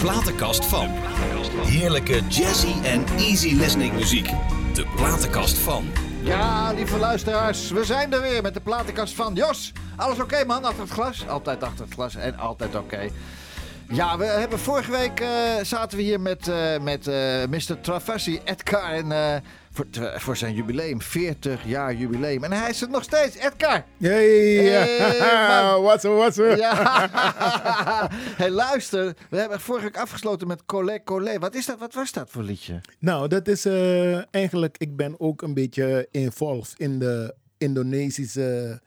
platenkast van. Heerlijke jazzy en easy listening muziek. De platenkast van. Ja, lieve luisteraars, we zijn er weer met de platenkast van Jos. Alles oké man, achter het glas? Altijd achter het glas en altijd oké. Ja, we hebben vorige week eh, zaten we hier met, eh, met eh, Mr. Travassi, Edgar, en, voor, voor zijn jubileum, 40 jaar jubileum. En hij is het nog steeds, Edgar. Hey, Hey, man. what's up, what's up? Ja. hey, luister, we hebben vorige week afgesloten met Colé Colé. Wat, is dat, wat was dat voor liedje? Nou, dat is eh, eigenlijk, ik ben ook een beetje involved in de Indonesische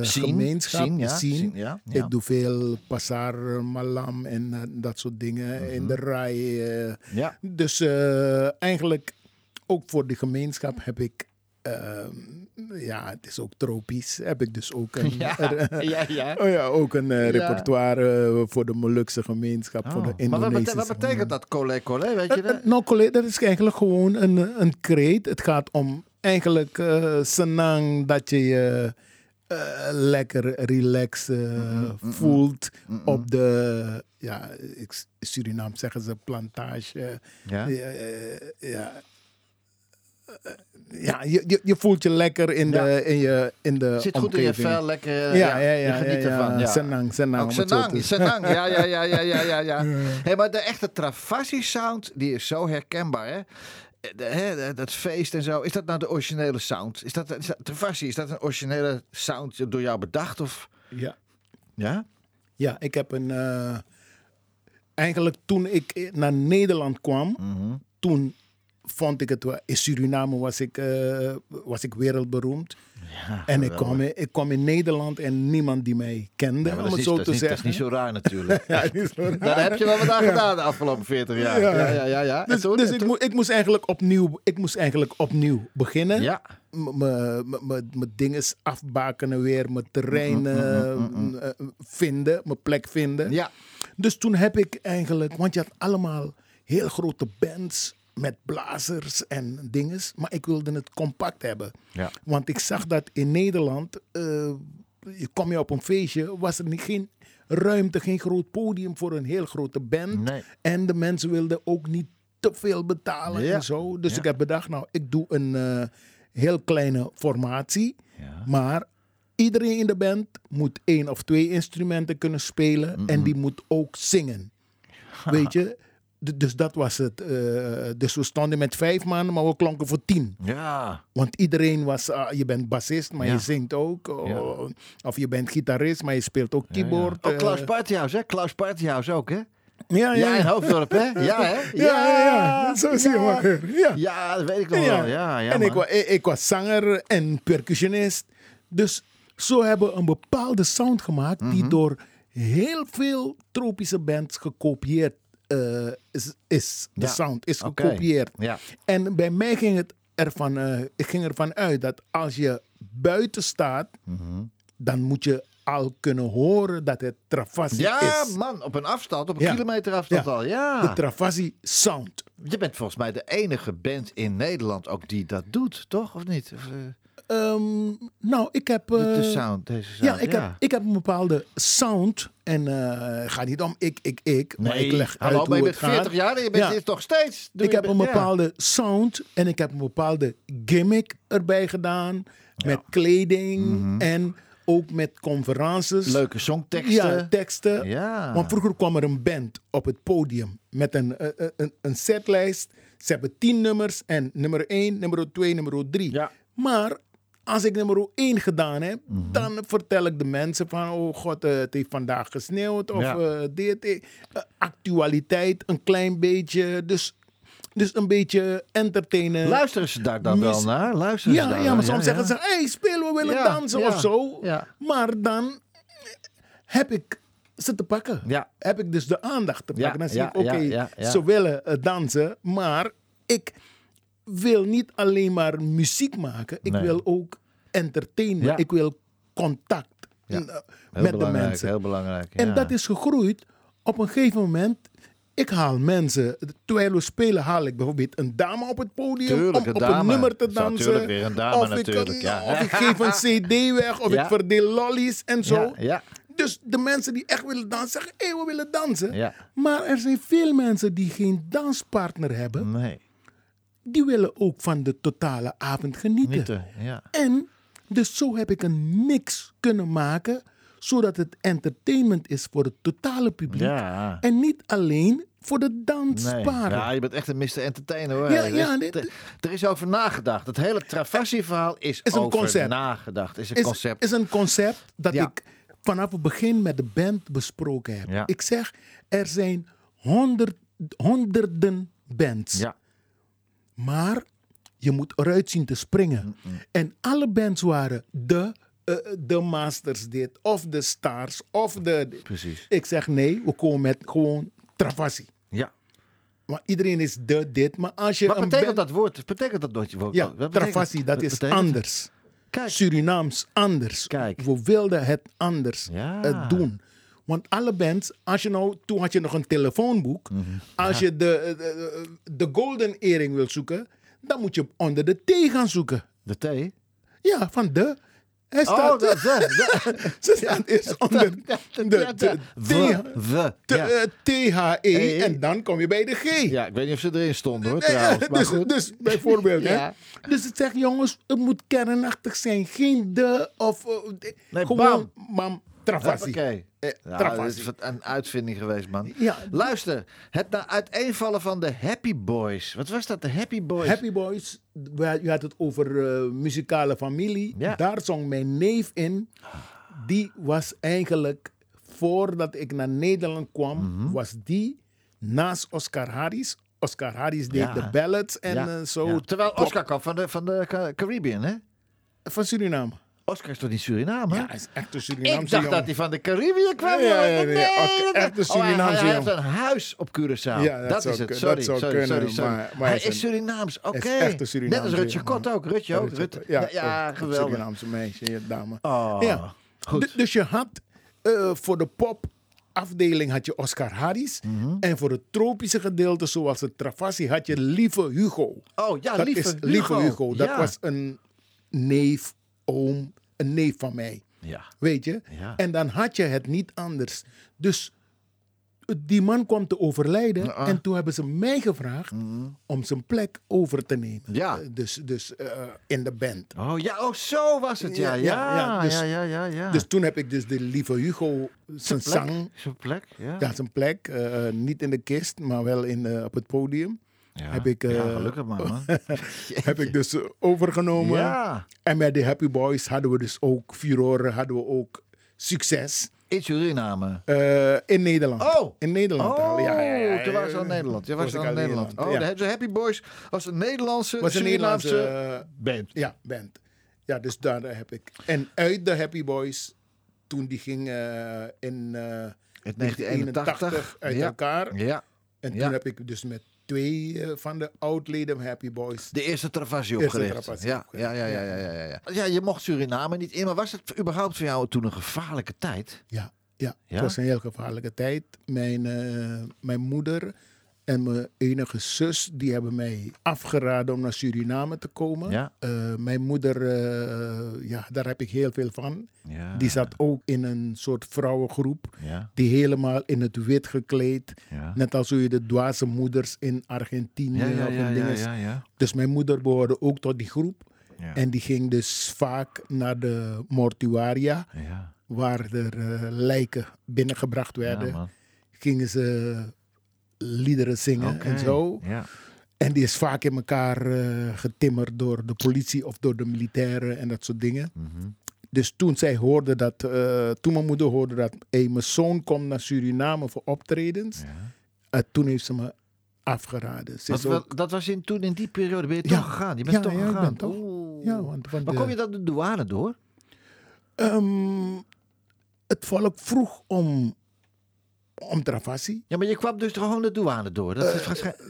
Scene, gemeenschap. scene, ja, ja, ja. Ik doe veel pasar malam en eh, dat soort dingen in de rij. eh. Ja. Dus eigenlijk ook voor de gemeenschap heb ik, ehm, ja, het is ook tropisch, heb ik dus ook een, Ja, ja, ja. Oh ja, ook een eh, repertoire voor de Molukse gemeenschap, voor de Oh. Maar wat, Indonesische wat betekent dat, Colé Colé? Weet je dat? Nou, collega, dat is eigenlijk gewoon een, een kreet. Het gaat om eigenlijk eh senang dat je je eh, lekker relaxed voelt op de, ja, ik, Surinaam zeggen ze plantage. Ja? Ja, ja. Eh, ja, je, je, je voelt je lekker in Ja. de, in je, in de Zit goed in je vel, lekker. Ja, eh, ja, ja. je geniet ja, ja. ervan. Ja. Senang, senang. Ook Senang, Senang. Ja, ja, ja, ja, ja, ja, ja. Hey, maar de echte Travassi sound, die is zo herkenbaar, hè? De, hè, dat feest en zo. Is dat nou de originele sound? Is dat, is dat Travassi, is dat een originele sound door jou bedacht? Of? Ja. Ja? Ja, ik heb een. eh, eigenlijk toen ik naar Nederland kwam, Mhm. toen vond ik het wel. In Suriname was ik, eh, was ik wereldberoemd. ja En ik kwam, in, ik kwam in Nederland en niemand die mij kende, Ja, om dat, is het niet, zo is te niet, dat is zeggen. niet zo raar natuurlijk. Ja, niet zo raar. Daar heb je wel wat aan gedaan de afgelopen 40 jaar. Ja, Ja. ja, ja. Dus, toen? dus ik, ik, moest eigenlijk opnieuw, ik moest eigenlijk opnieuw beginnen. Ja. Mijn dingen afbakenen weer, mijn terrein eh, eh, vinden, mijn plek vinden. Ja. Dus toen heb ik eigenlijk, want je had allemaal heel grote bands met blazers en dinges, maar ik wilde het compact hebben. Ja. Want ik zag dat in Nederland, eh, je kom je op een feestje, was er niet, geen ruimte, geen groot podium voor een heel grote band. Nee. En de mensen wilden ook niet te veel betalen Ja. en zo. Dus Ja. ik heb bedacht, nou, ik doe een eh, heel kleine formatie. Ja. Maar iedereen in de band moet één of twee instrumenten kunnen spelen. En die moet ook zingen. Weet je? Dus dat was het. eh, dus we stonden met vijf man, maar we klonken voor tien. Ja. Want iedereen was, ah, je bent bassist, maar Ja. je zingt ook. o- Of je bent gitarist, maar je speelt ook keyboard. Ook Klaus eh, Partyhouse, hè? Klaus Partyhouse ook, hè? ja, ja, Ja, in ja. Hoofddorp, hè? Ja, hè? Ja, ja, ja. Zo zie je ja. maar. Ja. Ja, dat weet ik nog wel. Ja, ja, en ik, ik, ik was zanger en percussionist. Dus zo hebben we een bepaalde sound gemaakt Mhm. die door heel veel tropische bands gekopieerd eh, is, is. De Ja. sound is gekopieerd. Ja. En bij mij ging het ervan, eh, ik ging ervan uit dat als je buiten staat, Mhm. dan moet je al kunnen horen dat het Travassi Ja, is. man, op een afstand, op een Ja. kilometer afstand Ja. al. Ja. De Travassi sound. Je bent volgens mij de enige band in Nederland ook die dat doet, toch? Of niet? Of, eh, Ehm, nou, ik heb... de, de eh, sound, deze sound. Ja, ik, Heb, ik heb een bepaalde sound. En eh gaat niet om ik, ik, ik. maar ik leg hallo, uit maar hoe je het bent 40 gaat. jaar en je bent Ja. dit nog steeds. Doe Ik heb een ja. bepaalde sound en ik heb een bepaalde gimmick erbij gedaan. Met kleding en ook met conferences. Mhm. Leuke songteksten. Ja, teksten. Ja. Want vroeger kwam er een band op het podium met een, eh, een, een setlijst. Ze hebben tien nummers en nummer 1, nummer 2, nummer 3. Ja. Maar als ik nummer 1 gedaan heb, Mhm. dan vertel ik de mensen van... oh god, eh, het heeft vandaag gesneeuwd of Ja. eh, dit. eh, actualiteit een klein beetje. Dus, dus een beetje entertainen. Luisteren ze daar dan wel naar? Luisteren ze daar ja, maar soms zeggen ze, hey, spelen we willen dansen of zo. Maar dan heb ik ze te pakken. Heb ik dus de aandacht te pakken. Dan zie ja, ik, oké, ze willen dansen, maar ik wil niet alleen maar muziek maken. Ik Nee. wil ook entertainen. Ja. Ik wil contact eh, met de mensen. heel belangrijk. En dat is gegroeid op een gegeven moment. Ik haal mensen, terwijl we spelen, haal ik bijvoorbeeld een dame op het podium Tuurlijk, om een op dame. een nummer te dansen. tuurlijk, weer een dame of, ik, natuurlijk, ja. of ik geef een CD weg, of Ja. ik verdeel lollies en zo. Ja. Dus de mensen die echt willen dansen, zeggen: hé, we willen dansen. Maar er zijn veel mensen die geen danspartner hebben. Nee. Die willen ook van de totale avond genieten. En dus zo heb ik een mix kunnen maken, zodat het entertainment is voor het totale publiek. Ja. En niet alleen voor de Nee. dansparen. Ja, je bent echt een Mr. Entertainer hoor. Ja, Er ja, er, er is over nagedacht. Het hele Travassi-verhaal is, Is een over concept. nagedacht. Is een is, concept. is een concept dat Ja. ik vanaf het begin met de band besproken heb. Ja. Ik zeg, er zijn honderd, honderden bands. ja. Maar je moet eruit zien te springen. En alle bands waren de, eh, de Masters dit, of de Stars, of de... Precies. Ik zeg nee, we komen met gewoon Travassi. Ja. Maar iedereen is de dit. Maar als je Wat een betekent dat woord? Betekent dat woordje? Wat Ja, betekent- Travassi, dat is anders. Kijk. Surinaams anders. Kijk. We wilden het anders Ja. eh, doen. Want alle bands, als je nou, toen had je nog een telefoonboek. Mhm. Als je de, eh, de, de golden earring wil zoeken, dan moet je onder de T gaan zoeken. De T? Ja, van de. Hij Oh, staat, dat de. ze staat eerst onder de, de, de, We. We. T- Ja. eh, T-H-E Hey. en dan kom je bij de G. ja, ik weet niet of ze erin stonden hoor trouwens. Maar dus, goed. dus bijvoorbeeld, Ja. hè? Dus het zegt, jongens, het moet kernachtig zijn. Geen de of... eh, Nee, gewoon, bam, travassi. Oké. Eh, Ja, dit is een uitvinding geweest, man. Ja. Luister, het na uiteenvallen van de Happy Boys. Wat was dat, de Happy Boys? Happy Boys, je had het over eh, muzikale familie. Ja. Daar zong mijn neef in. Die was eigenlijk, voordat ik naar Nederland kwam, Mhm. was die naast Oscar Harris. Oscar Harris deed Ja. de ballads en Ja, eh, zo. ja. Terwijl Oscar kwam van de, van de Ca- Caribbean, hè? Van Suriname. Oscar is toch niet Suriname? Ja, hij is echt een Surinaamse Ik dacht jongen. dat hij van de Caribbean kwam. Ja, ja, Nee, dat- echt een Oh, hij- Surinaamse hij, hij heeft een huis op Curaçao. Ja, dat is het. Sorry, sorry, kunnen, sorry, sorry. maar- maar hij is, is een- Surinaams, oké. is echt een Net als Rutje. Kot ook. Rutje ook. Ja, ja, een geweldig. Surinaamse meisje, dame. Oh, ja. goed. Dus je had eh, voor de pop afdeling had je Oscar Harris. Mhm. En voor het tropische gedeelte, zoals het Travassi, had je Lieve Hugo. Oh, ja, dat lieve is Hugo. Lieve Hugo. Dat Ja. was een neef, oom, een neef van mij. Ja. Weet je? Ja. En dan had je het niet anders. Dus die man kwam te overlijden. Ah. En toen hebben ze mij gevraagd om zijn plek over te nemen. Ja. Eh, Dus, dus eh, in de band. Oh, ja, oh, zo was het. Ja, Ja, ja, ja, dus- ja, ja. Dus toen heb ik dus de lieve Hugo zijn zang. Zijn plek, ja. Ja, zijn plek. eh, niet in de kist, maar wel in, eh, op het podium. Ja. heb ik, eh, ja, gelukkig maar, man. Heb ik dus eh, overgenomen. Ja. En met de Happy Boys hadden we dus ook furoren, hadden we ook succes. In Suriname. Eh, in Nederland. Oh. In Nederland Oh. Ja, ja, ja, toen ja. was al Nederland. Je was Was al in Nederland. Oh, Nederland, de Happy Boys was een Nederlandse, was een Surinaamse Nederlandse eh, band. ja, band. Ja, dus daar heb ik. En uit de Happy Boys, toen die ging eh, in eh, In 1981 uit ja. elkaar. Ja. En Ja. toen heb ik dus met twee eh, van de oud-leden Happy Boys. De eerste Travassi Eerste opgericht. Travassi ja, opgericht. ja, ja, ja, ja, ja, ja. Ja, je mocht Suriname niet in, maar was het überhaupt voor jou toen een gevaarlijke tijd? Ja, ja. Ja? het was een heel gevaarlijke tijd. Mijn, eh, mijn moeder en mijn enige zus, die hebben mij afgeraden om naar Suriname te komen. Ja. Eh, mijn moeder, eh, ja, daar heb ik heel veel van. Ja. Die zat ook in een soort vrouwengroep. Ja, Die helemaal in het wit gekleed. Net als hoe je de dwaze moeders in Argentinië of in dingen-. Dus mijn moeder behoorde ook tot die groep. En die ging dus vaak naar de mortuaria, waar er eh, lijken binnengebracht werden. gingen ze liederen zingen en zo. Ja. En die is vaak in elkaar eh, getimmerd door de politie of door de militairen en dat soort dingen. Mhm. Dus toen zij hoorde dat, eh, toen mijn moeder hoorde dat hey, mijn zoon komt naar Suriname voor optredens, ja. eh, toen heeft ze me afgeraden. Ze Wat, is wel- ook, dat was in, toen in die periode ben je Ja. toch gegaan? Je bent Ja, toch gegaan? ben toch. Ja, want Maar kom je dan de douane door? Ehm, het volk vroeg om om. Ja, maar je kwam dus gewoon de douane door. Dat is waarschijnlijk...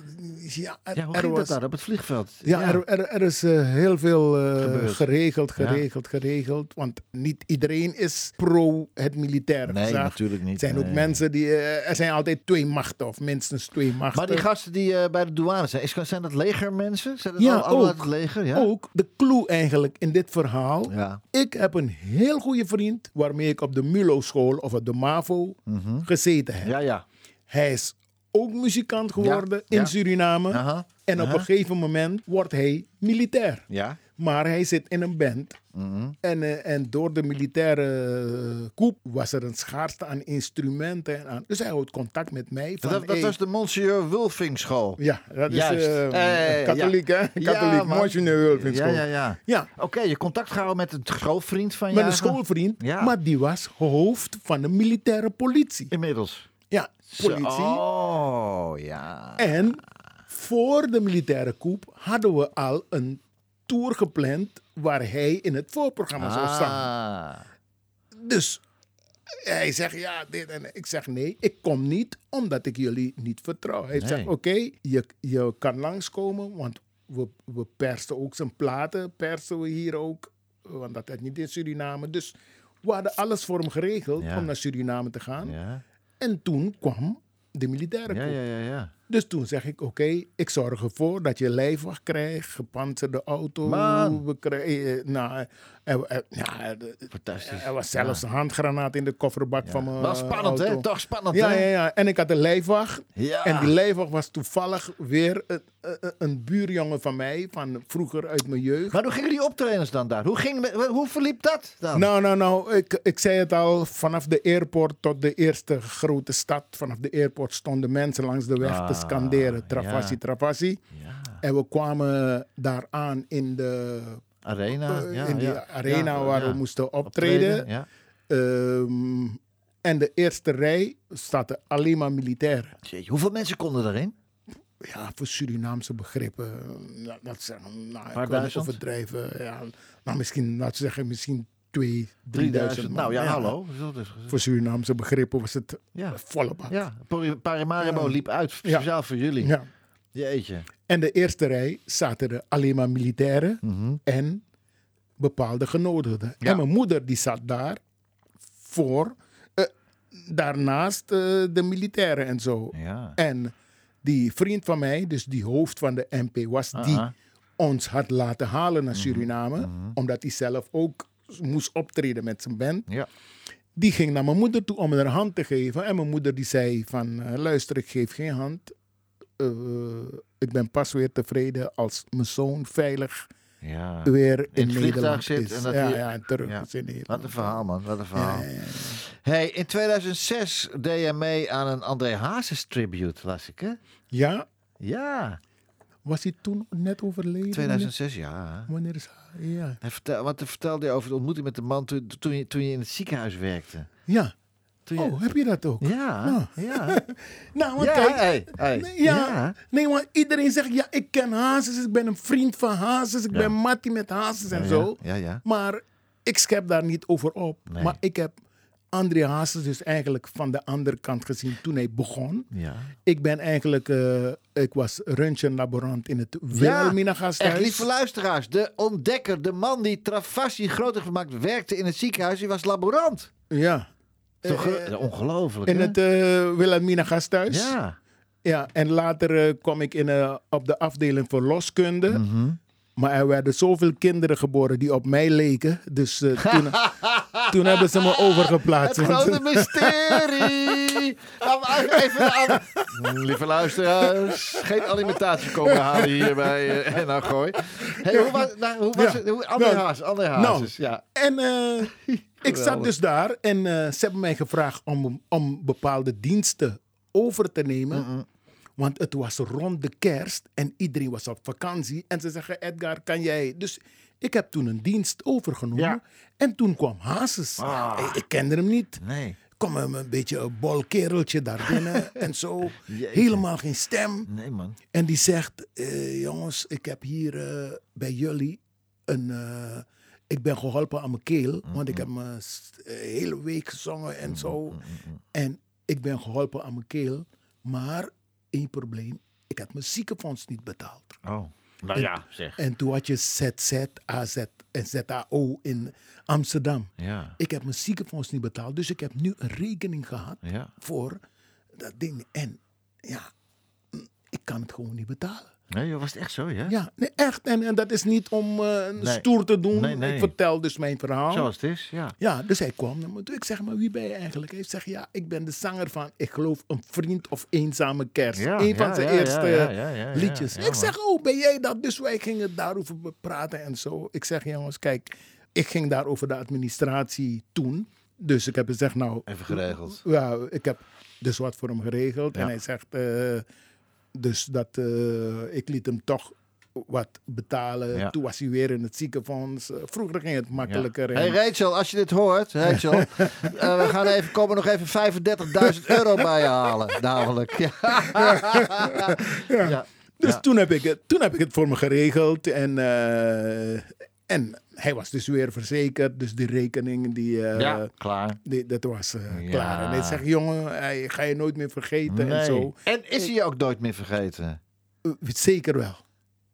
Ja, er, Ja, hoe ging was, dat daar op het vliegveld? Ja, Er, er, er is eh, heel veel eh, geregeld, Ja. geregeld, geregeld. Want niet iedereen is pro het militaire Nee, natuurlijk niet. Er zijn ook mensen die... eh, er zijn altijd twee machten, of minstens twee machten. Maar die gasten die eh, bij de douane zijn, is, zijn dat legermensen? Zijn dat Ja, al- ook. uit het leger? Ja. Ook de clue eigenlijk in dit verhaal. Ja. Ik heb een heel goede vriend waarmee ik op de Mulo-school of op de MAVO gezeten heb. Ja, ja. Hij is ook muzikant geworden Ja, in ja. Suriname. En op een gegeven moment wordt hij militair. Ja. Maar hij zit in een band. Mhm. En, eh, en door de militaire eh, coup was er een schaarste aan instrumenten. En aan, dus hij houdt contact met mij. Van, Dat, dat hey, was de Monsieur Wulfing school. Ja, dat is Juist. eh, Eh, katholiek, hè? Ja, Katholiek, man. Monsignor Wilfing Ja, school. ja, ja. Ja, Oké, je contact gehouden met een schoolvriend van je. met een schoolvriend. Ja. Maar die was hoofd van de militaire politie. Inmiddels. Ja, politie. Oh, ja. En voor de militaire coup hadden we al een tour gepland waar hij in het voorprogramma zou staan. Ah. Dus hij zegt ja, dit en ik zeg nee, ik kom niet omdat ik jullie niet vertrouw. Hij Nee. zegt oké, je, je kan langskomen, want we, we persen ook zijn platen, persen we hier ook, want dat is niet in Suriname. Dus we hadden alles voor hem geregeld Ja. om naar Suriname te gaan. Ja. En toen kwam de militaire Ja, ja, ja, ja. Dus toen zeg ik, oké, ik zorg ervoor dat je lijfwacht krijgt, gepantserde auto. Man. We krijgen, eh, nou, er, er- ja, Fantastisch. er was zelfs een handgranaat in de kofferbak van mijn Wel spannend, hè? Toch spannend, Ja, hè? ja, ja. En ik had een lijfwacht. Ja. En die lijfwacht was toevallig weer een, een, een buurjongen van mij, van vroeger uit mijn jeugd. Maar hoe gingen die optredens dan daar? Hoe, ging, hoe verliep dat dan? Nou, nou, nou, ik, ik zei het al, vanaf de airport tot de eerste grote stad, vanaf de airport stonden mensen langs de weg te Ah, scanderen, Travassi, ja. Travassi. En we kwamen daar aan in de Arena. eh, ja, in die ja. arena Ja, waar we moesten optreden. Ehm, en de eerste rij zaten alleen maar militairen. Jeetje, hoeveel mensen konden erin? Ja, voor Surinaamse begrippen. nou, Dat zijn, nou, ik overdrijven. Ja, nou, misschien, laten we zeggen, misschien twee, 3000 3000. man. Nou ja, hallo. Voor Surinaamse begrippen was het Ja. volle bak. Ja, Pari- Paramaribo Ja. liep uit, speciaal voor jullie. Ja. Jeetje. En de eerste rij zaten er alleen maar militairen Mhm. en bepaalde genodigden. En mijn moeder die zat daar voor, eh, daarnaast eh, de militairen en zo. En die vriend van mij, dus die hoofd van de MP, was die ons had laten halen Mhm. naar Suriname. Omdat hij zelf ook moest optreden met zijn band. Ja. Die ging naar mijn moeder toe om haar een hand te geven. En mijn moeder die zei van, eh, luister, ik geef geen hand. Eh, ik ben pas weer tevreden als mijn zoon veilig ja. weer in, In Nederland zit is. en dat ja, hij- ja, en terug Ja. is in Nederland. Wat een verhaal, man. Wat een verhaal. Hey, in 2006 deed je mee aan een André Hazes tribute, las ik, hè? Ja, Ja, was hij toen net overleden? 2006, ja. Wanneer is Ja. Hij vertel, want hij vertelde je over de ontmoeting met de man toen, toen, je, toen je in het ziekenhuis werkte. Ja. Je, Oh, heb je dat ook? ja, ja. Nou, want ja, kijk, hey, hey, Nee, ja. ja. Nee, maar iedereen zegt, ja, ik ken Hazes, ik ben een vriend van Hazes, ik ben Mattie met Hazes en zo. Ja, ja. Maar ik schep daar niet over op. Nee. Maar ik heb André Hazes dus eigenlijk van de andere kant gezien toen hij begon. ja. Ik ben eigenlijk, eh, ik was röntgenlaborant in het Wilhelmina Echt, gasthuis. lieve luisteraars. De ontdekker, de man die Travassi groot heeft gemaakt, werkte in het ziekenhuis. Die was laborant. Ja. Toch, Eh, eh, ongelooflijk, In hè? het eh Wilhelmina gasthuis. Ja. Ja, en later kwam ik in, op de afdeling voor loskunde. Mhm. Maar er werden zoveel kinderen geboren die op mij leken. Dus eh, toen, toen hebben ze me overgeplaatst. Het grote mysterie. Nou, Even aan. Lieve luisteraars, geen alimentatie komen halen hier bij uh, Gooi. Hey, hoe was, nou, hoe was Ja. het? Hoe, André Nou, Hazes, André nou. Hazes, ja. En eh, ik zat dus daar en ze hebben mij gevraagd om, om bepaalde diensten over te nemen. Want het was rond de kerst en iedereen was op vakantie. En ze zeggen, Edgar, kan jij... Dus ik heb toen een dienst overgenomen. Ja. En toen kwam Hazes. Ah. Ik, ik kende hem niet. Nee, Kom hem een beetje een bol kereltje daar binnen en zo. Jeetje. Helemaal geen stem. nee man. En die zegt, eh, jongens, ik heb hier eh, bij jullie een... eh, ik ben geholpen aan mijn keel, want ik heb me hele week gezongen en zo. En ik ben geholpen aan mijn keel. Maar één probleem, ik had mijn ziekenfonds niet betaald. Oh. Nou ja, zeg. En toen had je ZZ, AZ en ZAO in Amsterdam. Ja. Ik heb mijn ziekenfonds niet betaald, dus ik heb nu een rekening gehad Ja. voor dat ding. En ja, ik kan het gewoon niet betalen. Nee, joh, was het echt zo, ja? Ja, nee, echt. En, en dat is niet om eh, Nee. stoer te doen. Nee, nee. Ik vertel dus mijn verhaal. Zoals het is, ja. Ja, dus hij kwam naar me toe. Ik zeg, maar wie ben je eigenlijk? Hij zegt, ja, ik ben de zanger van, ik geloof, een vriend of eenzame kerst. Ja, een van zijn ja, eerste ja, ja, ja, ja, liedjes. ja, ik zeg, oh, ben jij dat? Dus wij gingen daarover praten en zo. Ik zeg, jongens, kijk, ik ging daar over de administratie toen. Dus ik heb gezegd, nou... Even geregeld. Ja, ik heb dus wat voor hem geregeld. Ja. En hij zegt, eh, dus dat eh, ik liet hem toch wat betalen. Ja. Toen was hij weer in het ziekenfonds. Eh, vroeger ging het makkelijker. Hey en- Rachel, als je dit hoort, Rachel, eh, we gaan even, komen nog even 35.000 euro bij je halen, namelijk. Ja. ja. Dus Ja. toen, heb ik het, toen heb ik het voor me geregeld. En, eh, en hij was dus weer verzekerd. Dus die rekening, die, eh, Ja, klaar. die, dat was eh, Ja. klaar. En hij zegt, jongen, hij, ga je nooit meer vergeten en zo. Nee. En is hij je ook nooit meer vergeten? Eh, Zeker wel.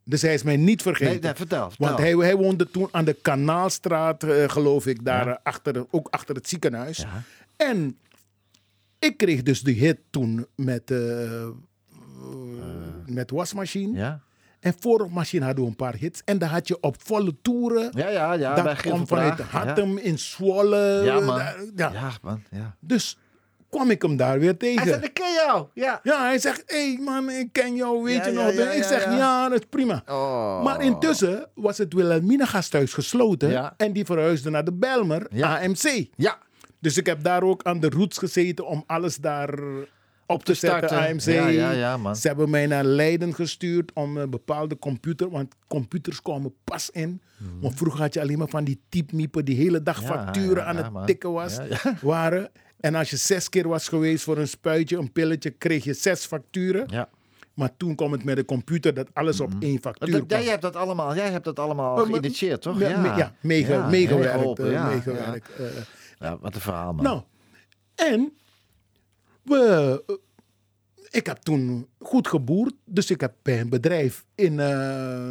Dus hij is mij niet vergeten. Nee, nee, vertel. vertel. Want hij, hij woonde toen aan de Kanaalstraat, geloof ik, daar Ja. achter, ook achter het ziekenhuis. Ja. En ik kreeg dus de hit toen met, met wasmachine. Ja? En voor de machine hadden we een paar hits. En dan had je op volle toeren. Ja, ja, ja. dat kwam van vanuit. Hattem in Zwolle. Ja, man. Daar- Ja. Ja. man. Ja. Dus kwam ik hem daar weer Hij tegen. zegt, ik ken jou. Ja. Ja, hij zegt, hé hey man, ik ken jou, weet Ja, je ja, nog? ja, ik ja, zeg, ja. ja. dat is prima. Oh. Maar intussen was het Wilhelmina gasthuis gesloten. Ja. En die verhuisde naar de Belmer, Ja. AMC. Ja. Dus ik heb daar ook aan de roots gezeten om alles daar op te zetten, starten. AMC. Ja, ja, ja, man. Ze hebben mij naar Leiden gestuurd om een bepaalde computer, want computers komen pas in. Want vroeger had je alleen maar van die typmiepen die hele dag Mhm. Facturen aan het man. tikken was, waren. En als je zes keer was geweest voor een spuitje, een pilletje, kreeg je zes facturen. ja. Maar toen kwam het met de computer dat alles op één factuur Dat, jij hebt dat allemaal, jij hebt dat allemaal Oh, toch? Me- me- ja, meege- Ja, meegewerkt. meegeholpen, eh, ja, meegewerkt, eh. Ja, wat een verhaal, man. Nou, en we, eh, ik heb toen goed geboerd. Dus ik heb bij een bedrijf in eh,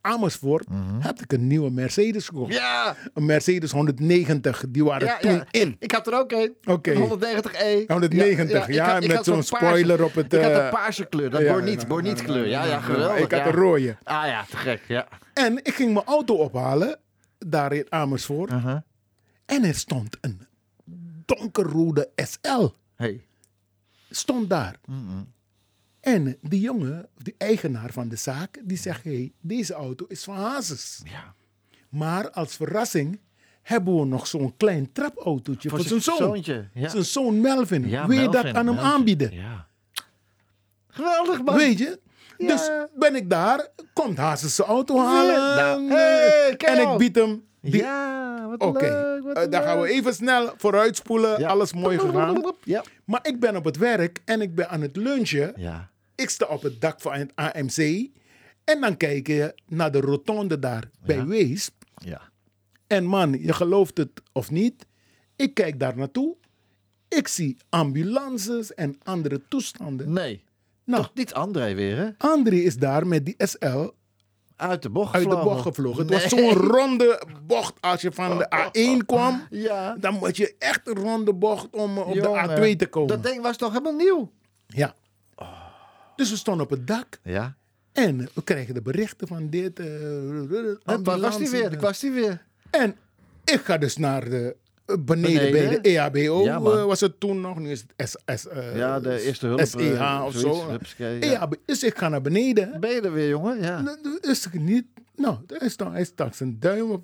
Amersfoort heb ik een nieuwe Mercedes gekocht. Mhm. Ja, Een Mercedes 190. Die waren ja, toen ja. in. Ik had er ook een. Oké. Een 190e. 190, ik ja, had- met zo'n spoiler op het, Ik had eh, een paarse kleur, dat borniet, borniet ja, kleur. Ja, ja, geweldig. Ik had een rode. Ah ja, te gek, ja. En ik ging mijn auto ophalen, daar in Amersfoort. Uh-huh. En er stond een donkerrode SL. Hey. Stond daar. En die jongen, die eigenaar van de zaak, die zegt: hey, deze auto is van Hazes. Ja. Maar als verrassing hebben we nog zo'n klein trapautootje voor, zijn zoon. zoontje. Ja. Zijn zoon Melvin. Ja, Wil je dat aan hem Melvin. aanbieden? Ja. Geweldig, man. Weet je? Dus ben ik daar, komt Hazes zijn auto halen. Nou, en, hey, ken en ik bied hem. Die, Ja, wat Oké, leuk. wat eh, dan gaan we even snel vooruitspoelen. Ja. Alles mooi gegaan. Ja. Maar ik ben op het werk en ik ben aan het lunchen. Ja. Ik sta op het dak van het AMC. En dan kijk je naar de rotonde daar bij Weesp. Ja. En man, je gelooft het of niet. Ik kijk daar naartoe. Ik zie ambulances en andere toestanden. Nee. Nou, Toch niet André weer, hè? André is daar met die SL Uit de bocht uit de gevlogen. bocht gevlogen. Het was zo'n ronde bocht. Als je van de A1 kwam, Ja. dan moet je echt een ronde bocht om op Jongen, de A2 te komen. Dat ding was toch helemaal nieuw? Ja. Dus we stonden op het dak. Ja. En we krijgen de berichten van dit. eh, En was die weer? Ik was die weer. En ik ga dus naar de beneden, Beneden? bij de E EHBO. Ja, eh, was het toen nog. Nu is het S, S, eh, Ja, de eerste hulp. SEH eh, of zoiets. zo. Ja. EHB. Dus ik ga naar beneden. Ben je er weer, jongen? Ja. Dus ik niet. Nou, hij stak, hij stak zijn duim op.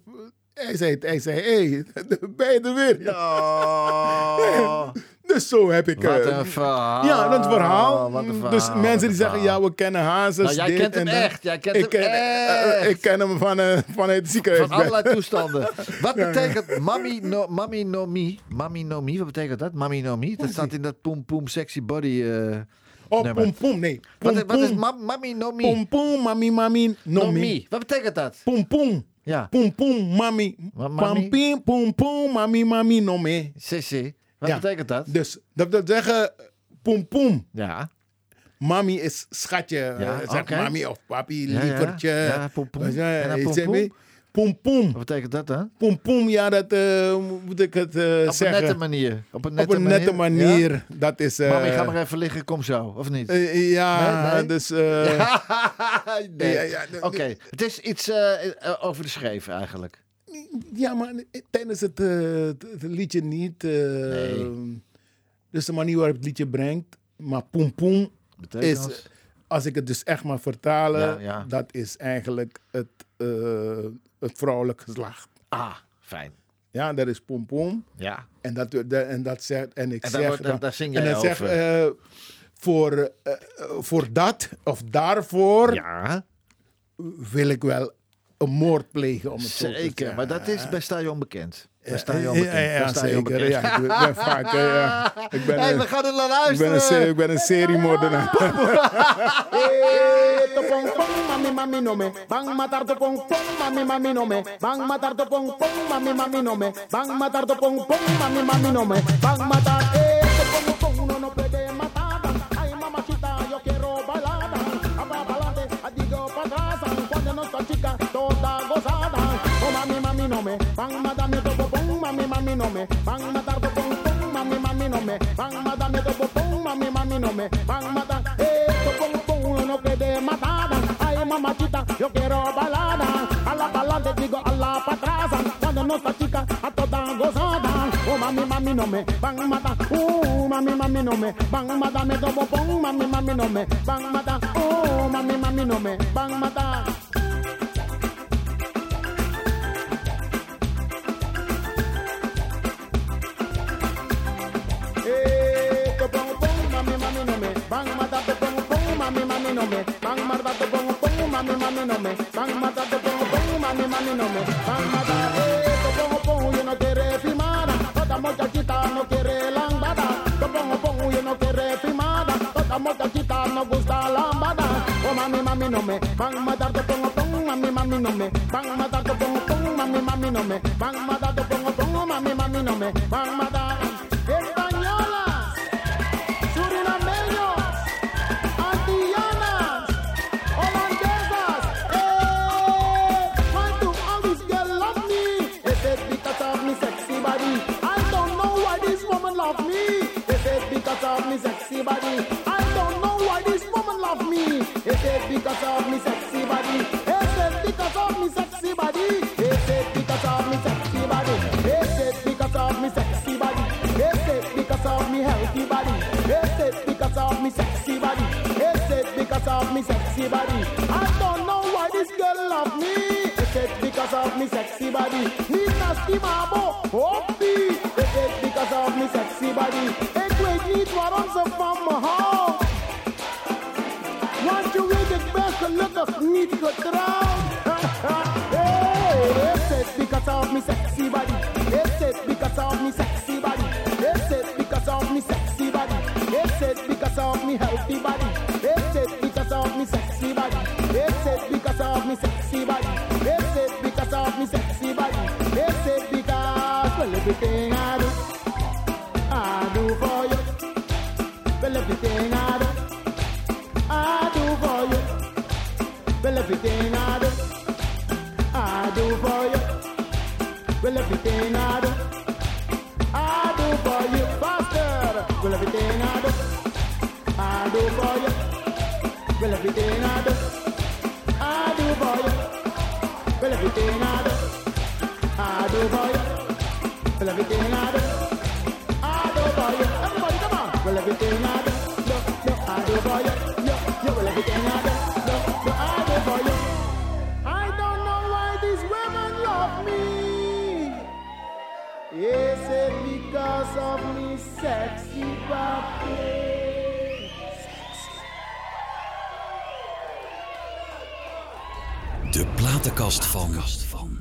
Hij zei, hij zei, hé, hey, ben je er weer? Oh, Dus zo heb ik... wat eh, een verhaal. Ja, dat verhaal. Wat een verhaal. Dus mensen die zeggen, ja, we kennen Hazes. Nou, jij kent hem echt. Jij kent ik hem ken, echt. ik ken hem van, eh, vanuit het ziekenhuis. Van allerlei toestanden. Wat betekent mami no, mami no me? Mami no me, wat betekent dat? Mami no me? Dat staat in dat poem poem sexy body. eh Oh, nummer. pom pom, nee. Wat, is- wat is pom, ma- mami no me? pom pom, mami mami, no no me. me. Wat betekent dat? Pom pom, Ja. pom pom, mami. Wat, mami? Pam pim, pom pom, mami mami, no me. Sissy. Wat Ja. betekent dat? Dus dat wil zeggen, poem poem. Ja. Mami is schatje. Ja, eh, zeg mami of papi, ja. lievertje. Ja, En dan poem. Wat betekent dat dan? Poem, ja, dat eh, moet ik het eh, Op een zeggen. nette manier. Op een nette Op een nette manier. Ja? Dat is. eh, Mami, ga maar even liggen, kom zo. Of niet? eh, ja, Nee, nee? dus. eh, nee. ja, ja, Oké, het is iets eh, eh, over de schreef eigenlijk. Ja, maar tijdens het, eh, het, liedje niet. eh, Nee. Dus de manier waarop het liedje brengt. Maar Betekent is, als- ik het dus echt maar vertalen, Ja, ja. dat is eigenlijk het, eh, het vrouwelijk geslacht. Ah, fijn. Ja, dat is poem. Ja. En dat, de- en dat zegt, en ik En zeg, wordt- dan- zing en dan zeg, eh, voor, eh, eh, voor dat of daarvoor Ja, wil ik wel een moord plegen. Om het zo te zeker. Maar dat is bij Stadion bekend. Bij Ja, Stadion ja, zeker. ik ben vaak. ja. Ik ben, Hey, een- we gaan er naar ik ben een, luisteren. ik ben een seriemoordenaar. Mami mami no me. Bang matar pong pong, mami mami no me. Bang matar pong pong, mami mami no me. Bang matar pong pong, mami mami no me. Bang matar, eh, pong pong, no no puede matar. Ay mamacita, yo quiero atrás. Cuando no está chica, toda gozada. Oh mami mami no me. Bang matar mami mami no me. Bang matar to pong pong, mami mami no me. Bang matar me to pong, mami mami no me. Bang matar, eh, to pong pong, no puede matar. Ay mamacita, yo quiero balada. A la balada digo a la patrasa. Cuando no está chica, a toda gozada. Oh mami, mami no me van a matar. Uh, mami, mami no me van a matar. Me tomo pon, mami, mami no me van a matar. Oh, mami, mami no me van a matar. Mami, mami no me van a matar. To pong pong, mami, mami no me van a matar. Eh, to pong pong, yo no quiere firmada. Toda muchachita no quiere lambada. To pong pong, yo no quiere firmada. Toda muchachita no gusta lambada. Oh mami, mami no me van a matar. To pong pong, mami, mami no me van a matar. To pong pong, mami, mami no me van a matar. To pong pong, mami, mami no me van a matar. Me sexy body? I don't know why this girl love me. Is it because of me sexy body? Niet nasty mabo, hoppie. Oh. Everything I do, I do for you. Well, everything I do, I do for you. Faster. Well, everything I do, I do for you. Well, everything I do, because of me sexy body? De platenkast van.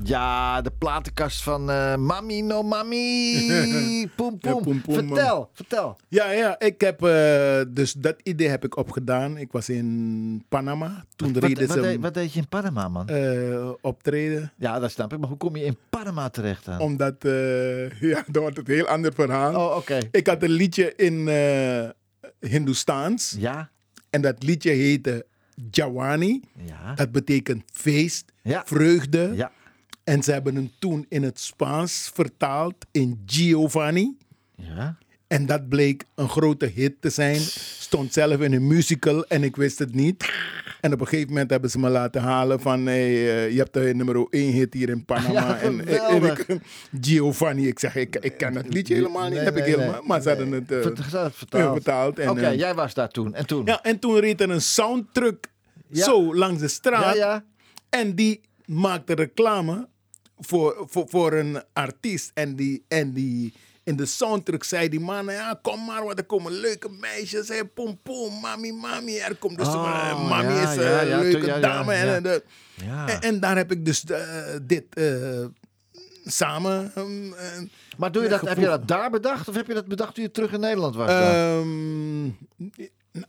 Ja, de platenkast van eh Mami No Mami. Vertel, vertel. Ja, ja, ik heb, eh, dus dat idee heb ik opgedaan. Ik was in Panama. Toen Wat, reden wat, ze deed, wat deed je in Panama, man? eh, optreden. ja, dat snap ik. Maar hoe kom je in Panama terecht dan? Omdat, eh, ja, dat wordt het een heel ander verhaal. Oh, oké. Ik had een liedje in Hindoestaans. Ja, En dat liedje heette Jawani. ja, Dat betekent feest, Ja. vreugde. ja. En ze hebben hem toen in het Spaans vertaald in Giovanni. Ja. En dat bleek een grote hit te zijn. Stond zelf in een musical en ik wist het niet. En op een gegeven moment hebben ze me laten halen van... Hey, eh, je hebt de nummer 1 hit hier in Panama. Ja, en, ik, Giovanni, ik zeg, ik, ik ken het liedje helemaal niet. Nee, heb ik helemaal, nee. maar ze hadden het eh, ze hadden het vertaald. vertaald. En, Oké, eh, jij was daar toen. En toen? ja, en toen reed er een soundtruck Ja. zo langs de straat. ja. En die maakte reclame voor, voor, voor een artiest. En, die, en die, in de soundtrack zei die man, ja, kom maar, want er komen leuke meisjes. Hey, pom, pom, mami, mami. Er komt dus, Oh, eh, mami ja, is een ja, ja, leuke dame. En, ja. en, de- Ja. en, en daar heb ik dus eh, dit eh, samen... ehm, eh, Maar doe je dat, heb je dat daar bedacht? Of heb je dat bedacht toen je terug in Nederland was? Ehm,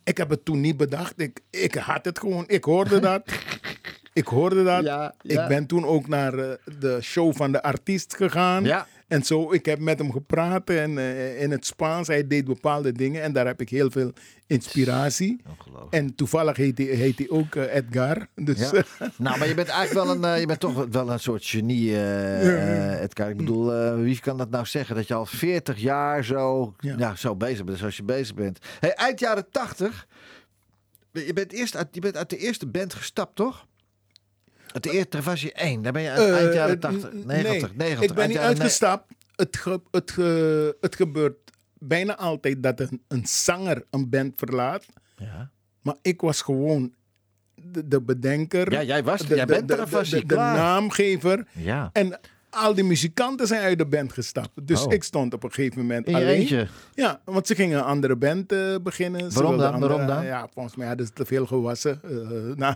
ik heb het toen niet bedacht. Ik, ik had het gewoon. Ik hoorde dat. ik hoorde dat. Ja, ja. Ik ben toen ook naar eh, de show van de artiest gegaan. Ja. En zo, ik heb met hem gepraat en, eh, in het Spaans. Hij deed bepaalde dingen en daar heb ik heel veel inspiratie. En toevallig heet hij, heet hij ook eh, Edgar. Dus Ja. eh, nou, maar je bent eigenlijk wel een, je bent toch wel een soort genie, Edgar. Ik bedoel, wie kan dat nou zeggen? Dat je al 40 jaar zo, ja. Ja. zo bezig bent zoals je bezig bent. Hey, eind jaren 80, je bent, eerst uit, je bent uit de eerste band gestapt, toch? Was je één. Daar ben je uit eh, eind jaren eh, 80, n- 90, nee, 90. Ik ben niet uitgestapt. Het, ge- het, ge- het gebeurt bijna altijd dat een, een zanger een band verlaat. Ja. Maar ik was gewoon de, de bedenker. Ja, jij was- de, jij de- bent de, er naamgever. Ja. En al die muzikanten zijn uit de band gestapt. Dus Oh. ik stond op een gegeven moment In alleen. eentje? Ja, want ze gingen een andere band eh, beginnen. Waarom dan? Waarom dan? Ja, volgens mij hadden ze te veel gewassen. Eh, nou,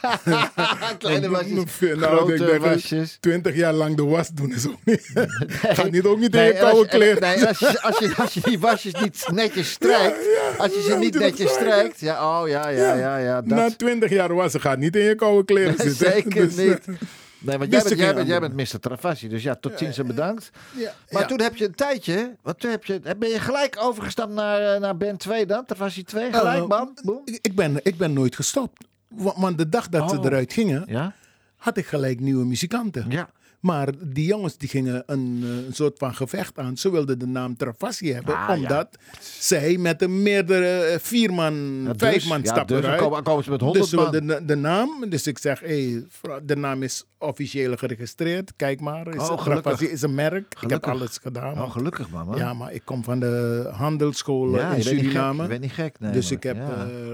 Kleine wasjes, nou, grote ik denk, wasjes. Twintig jaar lang de was doen is ook niet. Gaat niet ook niet in je koude kleren. Nee, als je, als, je, als je die wasjes niet netjes strijkt, als je ze niet netjes strijkt, ja, oh ja, ja, ja, ja, Na twintig jaar wassen gaat niet in je koude kleren Nee, zitten. zeker Dus, eh, niet. Nee, want jij bent, jij, gingen bent, jij andere- bent Mr. Travassi, dus ja, tot ziens en bedankt. ja, Maar ja. toen heb je een tijdje, toen heb je, ben je gelijk overgestapt naar, eh, naar band 2 dan? Travassi 2, gelijk, Eh, bam, boem. Ik, ben, ik ben nooit gestopt. Wa- Want de dag dat ze Oh. eruit gingen, Ja? had ik gelijk nieuwe muzikanten. Ja. Maar die jongens die gingen een, eh, een soort van gevecht aan. Ze wilden de naam Travassi hebben, Ah, ja. omdat zij met een meerdere eh, vier man, Ja, vijf dus, man ja, stappen dus dan eruit. komen, ze met dus 100 ze man. wilden de, de naam. Dus ik zeg, hey, de naam is officieel geregistreerd. Kijk maar, is, Oh. Travassi is een merk. Ik heb alles gedaan. Oh, gelukkig man. ja, maar ik kom van de handelsschool Ja, in Suriname. je bent niet gek, nee, dus maar- ik heb, ja. eh,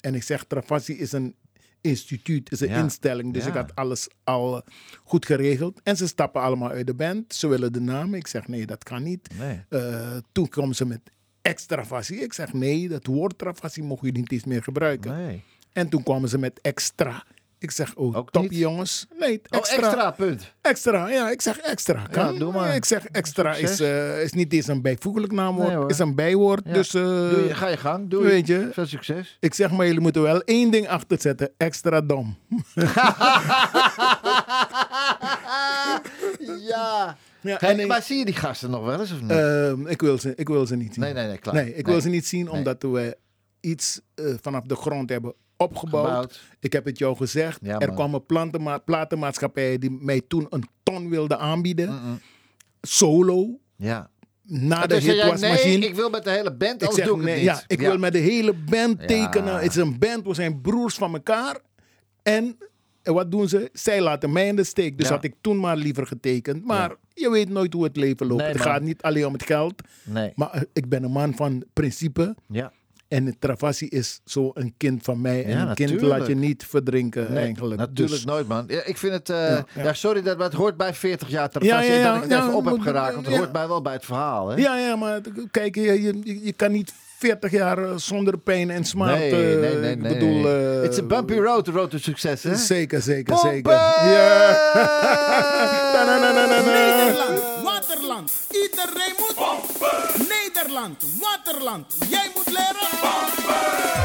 en ik zeg, Travassi is een instituut, is een Ja. instelling. Dus Ja. ik had alles al goed geregeld. En ze stappen allemaal uit de band. Ze willen de naam. Ik zeg, nee, dat kan niet. Nee. Eh, toen komen ze met extravasie. Ik zeg, nee, dat woord travasie mogen jullie niet eens meer gebruiken. Nee. En toen kwamen ze met extra. Ik zeg, oh, Ook top niet? jongens. Nee, Oh, extra. extra, punt. Extra, ja, ik zeg extra. Kan. doe maar. Ik zeg extra is, eh, is niet eens een bijvoeglijk naamwoord, Nee, is een bijwoord. Ja. Dus eh, Doe je, ga je gang, doe weet je. Veel succes. ik zeg maar, jullie moeten wel één ding achter zetten. Extra dom. ja. Ja, en ik- maar zie je die gasten nog wel eens of niet? Ehm, ik, wil ze, ik wil ze niet zien. nee, nee, nee, klaar. Nee, ik wil ze niet zien omdat we iets eh, vanaf de grond hebben opgebouwd. Gebouwd. Ik heb het jou gezegd. Ja, er kwamen plantenma- platenmaatschappijen die mij toen een ton wilden aanbieden. Solo. Ja. Na de hit was nee, machine. ik wil met de hele band, Ik zeg, doe ik het nee, niet. ja, ik wil met de hele band tekenen. Het is een band, we zijn broers van elkaar. En wat doen ze? Zij laten mij in de steek. Dus had ik toen maar liever getekend. Maar je weet nooit hoe het leven loopt. Nee, het gaat niet alleen om het geld. Nee. Maar eh, ik ben een man van principe. Ja. En Travassi is zo een kind van mij. En een kind laat je niet verdrinken eigenlijk. Dus- natuurlijk nooit, man. Ja, ik vind het... Eh, ja, sorry, dat, maar het hoort bij 40 jaar Travassi dat ik het even op heb geraakt. Want het hoort bij wel bij het verhaal, hè? Ja, ja, maar kijk, je, je, je kan niet 40 jaar eh, zonder pijn en smaak. Nee, nee, nee. nee ik bedoel... It's a bumpy road, de road to success hè? Zeker, zeker, zeker. Ja. Nederland, Waterland, iedereen moet... Waterland waterland. Jij moet leren. Pompen!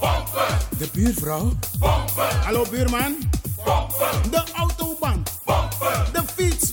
Pompen. De buurvrouw. Pompen. Hallo buurman. Pompen. De autoband. Pompen. De fiets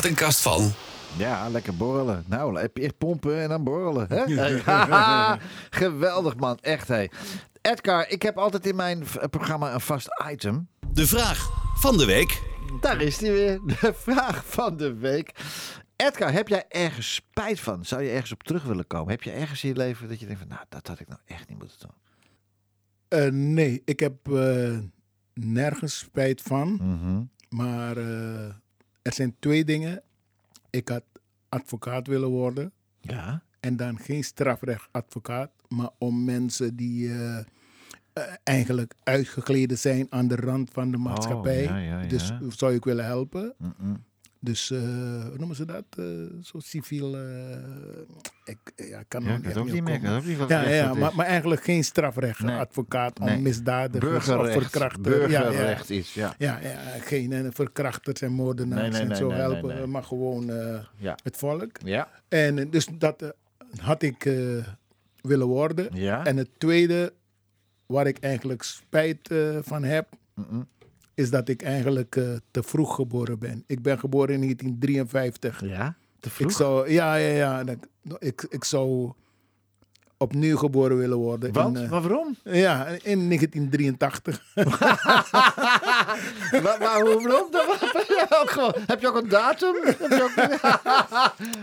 platenkast van. Ja, lekker borrelen. Nou, eerst pompen en dan borrelen. Hè? Geweldig, man. Echt, hé. Hey. Edgar, ik heb altijd in mijn programma een vast item. De vraag van de week. Daar is die weer. De vraag van de week. Edgar, heb jij ergens spijt van? Zou je ergens op terug willen komen? Heb je ergens in je leven dat je denkt van, nou, dat had ik nou echt niet moeten doen? Eh, nee, ik heb eh, nergens spijt van. Mhm. Maar... Eh, er zijn twee dingen. Ik had advocaat willen worden. Ja. En dan geen strafrechtadvocaat, maar om mensen die eh, eh, eigenlijk uitgegleden zijn aan de rand van de maatschappij. ja, ja, ja. Dus zou ik willen helpen. Dus eh, hoe noemen ze dat? Eh, zo civiel. eh, ik ja, kan Ja, ook niet meer. Ook niet Ja, maar, is. maar eigenlijk geen strafrechtadvocaat Nee. om misdadigers of Burgerrecht. verkrachters. Ja, ja, Burgerrecht iets, ja. ja, ja, geen verkrachters en moordenaars Nee, nee, en nee, zo helpen, maar gewoon het volk. Ja. En dus dat had ik willen worden. Ja. En het tweede, waar ik eigenlijk spijt van heb. Is dat ik eigenlijk eh, te vroeg geboren ben. Ik ben geboren in 1953. Ja. Te vroeg. Ik zou, ja, ja, ja. Ik, ik zou opnieuw geboren willen worden. Want? In, eh, maar waarom? ja, in 1983. maar, maar hoe waarom? dan? Heb je ook een datum? Heb je ook...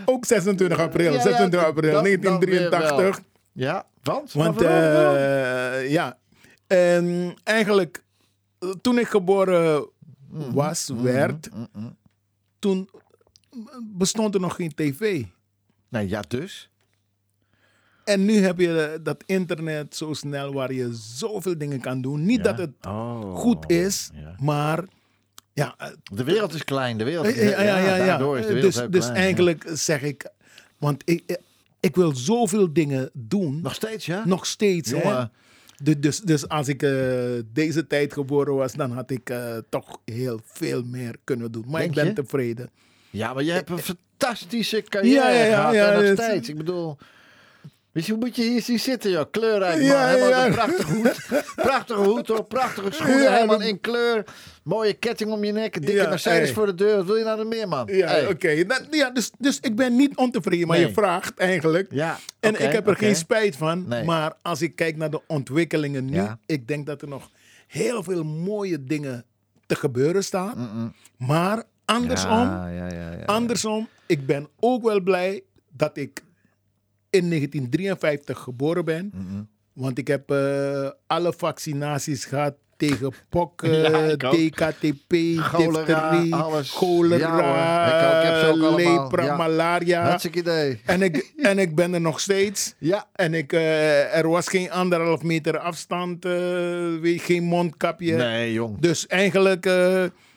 Ook 26 april. Ja, ja, 26 april dat- dat weer 1983. Ja, want? Want Maar waarom? Waarom? eh, ja, en eigenlijk eh, toen ik geboren was, werd, Mm-mm. toen bestond er nog geen tv. Nee, ja, dus. En nu heb je eh, dat internet zo snel waar je zoveel dingen kan doen. Niet Ja. dat het Oh, goed is, ja. maar ja, eh, De wereld is klein. De wereld is, ja, ja, ja, ja. is de wereld Dus, dus klein, ja. eigenlijk zeg ik, want ik, ik- wil zoveel dingen doen, Nog steeds, ja? nog steeds. Jongen. Du- Dus, dus als ik eh, deze tijd geboren was, dan had ik eh, toch heel veel meer kunnen doen. Maar Denk ik ben je? tevreden. Ja, maar je hebt een fantastische carrière Ja, ja, ja, gehad. en nog steeds. Ik bedoel... Weet je, hoe moet je hier zien zitten, joh? Kleurrijk, man. Ja, helemaal ja. een prachtige hoed. Prachtige hoed, hoor. Prachtige schoenen, Ja, helemaal in kleur. Mooie ketting om je nek. Dikke Mercedes hey. voor de deur. Wat wil je nou nog meer, man? Ja, Hey. oké. Dat- Ja, dus, dus ik ben niet ontevreden, maar Nee. je vraagt eigenlijk. Ja, En ik heb er geen spijt van. Nee. Maar als ik kijk naar de ontwikkelingen nu, ik denk dat er nog heel veel mooie dingen te gebeuren staan. Maar andersom, Ja, ja, ja, ja. andersom, ik ben ook wel blij dat ik in 1953 geboren ben. Want ik heb eh, alle vaccinaties gehad tegen pokken, Ja. DKTP, difterie, cholera, Ja, lepra, Ja. malaria. Hartstikke idee. En ik, en ik ben er nog steeds. Ja. En ik, eh, er was geen anderhalf meter afstand, weet, geen mondkapje. Nee, jong. Dus eigenlijk,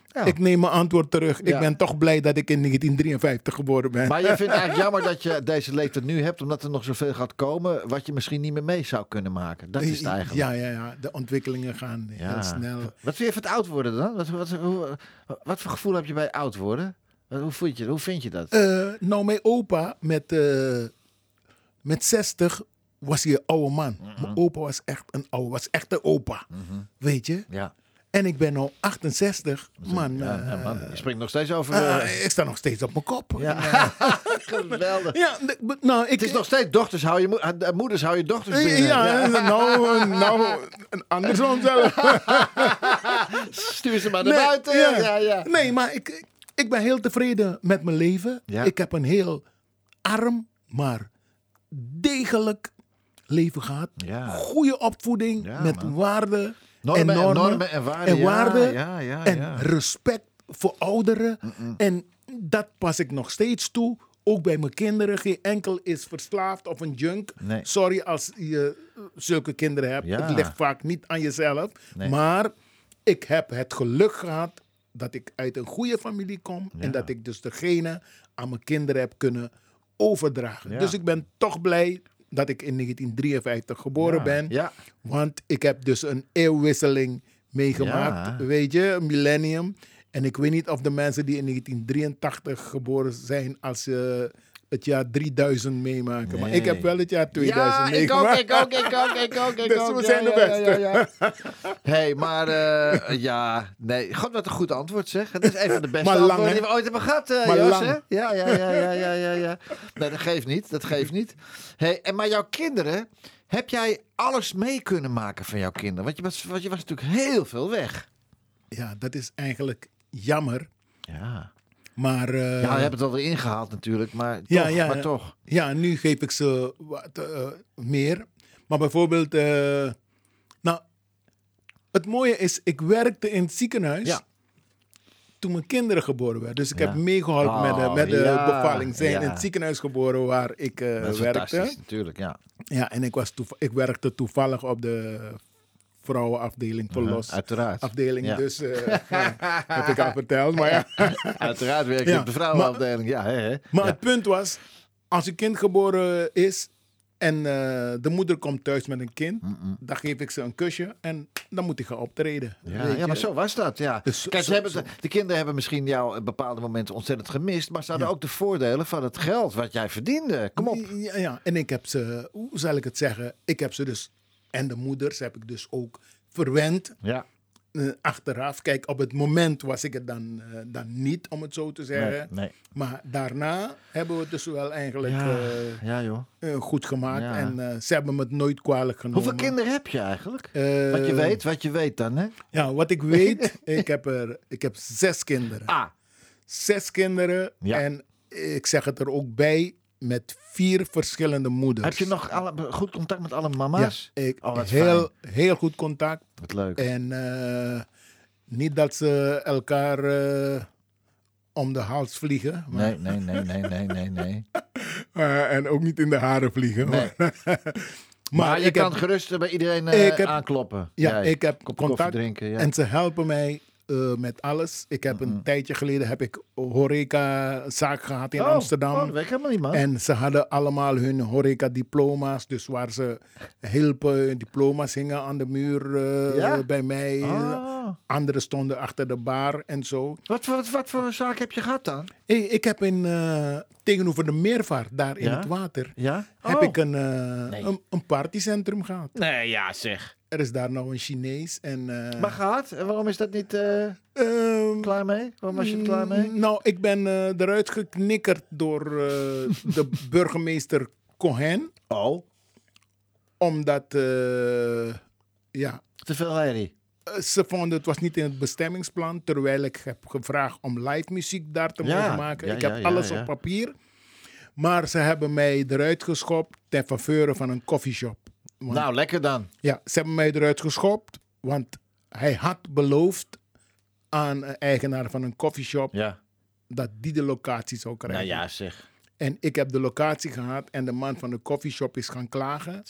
Ja. ik neem mijn antwoord terug. Ja. Ik ben toch blij dat ik in 1953 geboren ben. Maar je vindt eigenlijk jammer dat je deze leeftijd nu hebt, omdat er nog zoveel gaat komen, wat je misschien niet meer mee zou kunnen maken. Dat is het eigenlijk. Ja, ja, ja. De ontwikkelingen gaan heel snel. Wat vind je van het oud worden dan? Wat, wat, hoe- wat voor gevoel heb je bij oud worden? Hoe vind je, hoe vind je dat? Eh, nou, mijn opa met, eh, met 60 was hij een oude man. Mhm. Mijn opa was echt een oude, was echt een opa. Weet je? ja. En ik ben nu 68. Man, Ja, eh, ja, man, je springt nog steeds over. eh, eh, ik sta nog steeds op mijn kop. ja. Geweldig. Ja, nou, ik, Het is nog steeds dochters hou je mo- moeders hou je dochters binnen. Ja, nou, nou, andersom zelf. Stuur ze maar naar buiten. Ja, ja. Nee, maar ik, ik ben heel tevreden met mijn leven. Ik heb een heel arm, maar degelijk leven gehad. Goede opvoeding met man. Normen en en normen. normen en waarden, ja, waarden ja, ja, en respect voor ouderen. En dat pas ik nog steeds toe. Ook bij mijn kinderen. Geen enkel is verslaafd of een junk. Nee. Sorry als je zulke kinderen hebt. Het ligt vaak niet aan jezelf. Nee. Maar ik heb het geluk gehad dat ik uit een goede familie kom. En dat ik dus degene aan mijn kinderen heb kunnen overdragen. Dus ik ben toch blij dat ik in 1953 geboren Ja, ben. ja. Want ik heb dus een eeuwwisseling meegemaakt. Ja. Weet je, een millennium. En ik weet niet of de mensen die in 1983 geboren zijn, als ze het jaar 3000 meemaken. Maar ik heb wel het jaar 2000 Ja, ik ook, ik ook, ik ook, ik ook, ik Dus ook. we Ja, zijn de beste. Ja, hey, maar eh, ja, nee. God, wat een goed antwoord zeg. Het is een van de beste Maar antwoorden die we ooit hebben gehad, eh Jos, hè? Ja, ja, ja, ja, ja, ja, ja. Nee, dat geeft niet, dat geeft niet. Hey, en maar jouw kinderen, heb jij alles mee kunnen maken van jouw kinderen? Want je was, want je was natuurlijk heel veel weg. Ja, dat is eigenlijk jammer. Ja. Maar, eh, Ja, je hebt het alweer ingehaald natuurlijk, maar toch. Ja, ja, maar toch. Ja, nu geef ik ze wat eh, meer. Maar bijvoorbeeld, eh, nou, het mooie is, ik werkte in het ziekenhuis Ja. toen mijn kinderen geboren werden. Dus ik Ja. heb meegeholpen met de, Oh, met de ja, bevalling. Zijn in het ziekenhuis geboren waar ik werkte. natuurlijk, ja. Ja, en ik, was ik werkte toevallig op de vrouwenafdeling, verlos Uiteraard. afdeling. Ja. Dus ja, heb ik al verteld. Maar ja. Uiteraard werk je op de vrouwenafdeling. Ja, hè, hè? Maar het punt was, als een kind geboren is en eh, de moeder komt thuis met een kind, dan geef ik ze een kusje en dan moet ik gaan optreden. Ja, ja, maar zo was dat, ja. Dus Kijk, ze zo- hebben, de kinderen hebben misschien jou op bepaalde momenten ontzettend gemist, maar ze hadden ook de voordelen van het geld wat jij verdiende. Kom op. Ja, ja, en ik heb ze, hoe zal ik het zeggen? Ik heb ze dus, en de moeders heb ik dus ook verwend Ja, eh, achteraf. Kijk, op het moment was ik het dan, eh, dan niet, om het zo te zeggen. nee. Maar daarna hebben we het dus wel eigenlijk Ja, eh, ja joh. goed gemaakt. Ja. En ze hebben me het nooit kwalijk genomen. Hoeveel kinderen heb je eigenlijk? Wat je weet, wat je weet dan, hè? Ja, wat ik weet, ik heb, er, ik heb zes kinderen. Ah, Zes kinderen. Ja. En ik zeg het er ook bij, met vier verschillende moeders. heb je nog alle, goed contact met alle Ja, mama's? ik, Oh, heel, heel goed contact. Wat leuk. En eh, niet dat ze elkaar eh, om de hals vliegen. Maar, Nee, nee, nee, nee, nee, nee, nee. eh, en ook niet in de haren vliegen. Nee. Maar, Maar, je ik kan heb, gerust bij iedereen eh, Ik heb- aankloppen. ja, Jij. ik heb contact. drinken, ja. En ze helpen mij eh, met alles. Ik heb een tijdje geleden heb ik horeca-zaak gehad in Oh, Amsterdam. Oh, dat weet ik helemaal niet, man. En ze hadden allemaal hun horeca-diploma's. Dus waar ze hielpen, diploma's hingen aan de muur eh, Ja? bij mij. Ah. Anderen stonden achter de bar en zo. Wat, voor, wat, wat voor zaak heb je gehad dan? Hey, ik heb in, eh, tegenover de meervaart, daar in het water, Ja? heb Oh. ik een, Nee. een, een partycentrum gehad. Nee, ja, zeg. Er is daar nog een Chinees. En, eh, Maar gehad? En waarom is dat niet eh, ehm, klaar mee? Waarom was je er klaar mee? Nou, ik ben eh, eruit geknikkerd door de burgemeester Cohen. Oh. Omdat, ja, Te veel herrie. ze vonden het was niet in het bestemmingsplan. Terwijl ik heb gevraagd om live muziek daar te Ja, mogen maken. ja, ik heb ja, alles op papier. Maar ze hebben mij eruit geschopt ten faveur van een coffeeshop. Want- Nou, lekker dan. Ja, ze hebben mij eruit geschopt. Want hij had beloofd aan een eigenaar van een coffeeshop Ja. dat die de locatie zou krijgen. Nou ja, zeg. En ik heb de locatie gehad en de man van de coffeeshop is gaan klagen.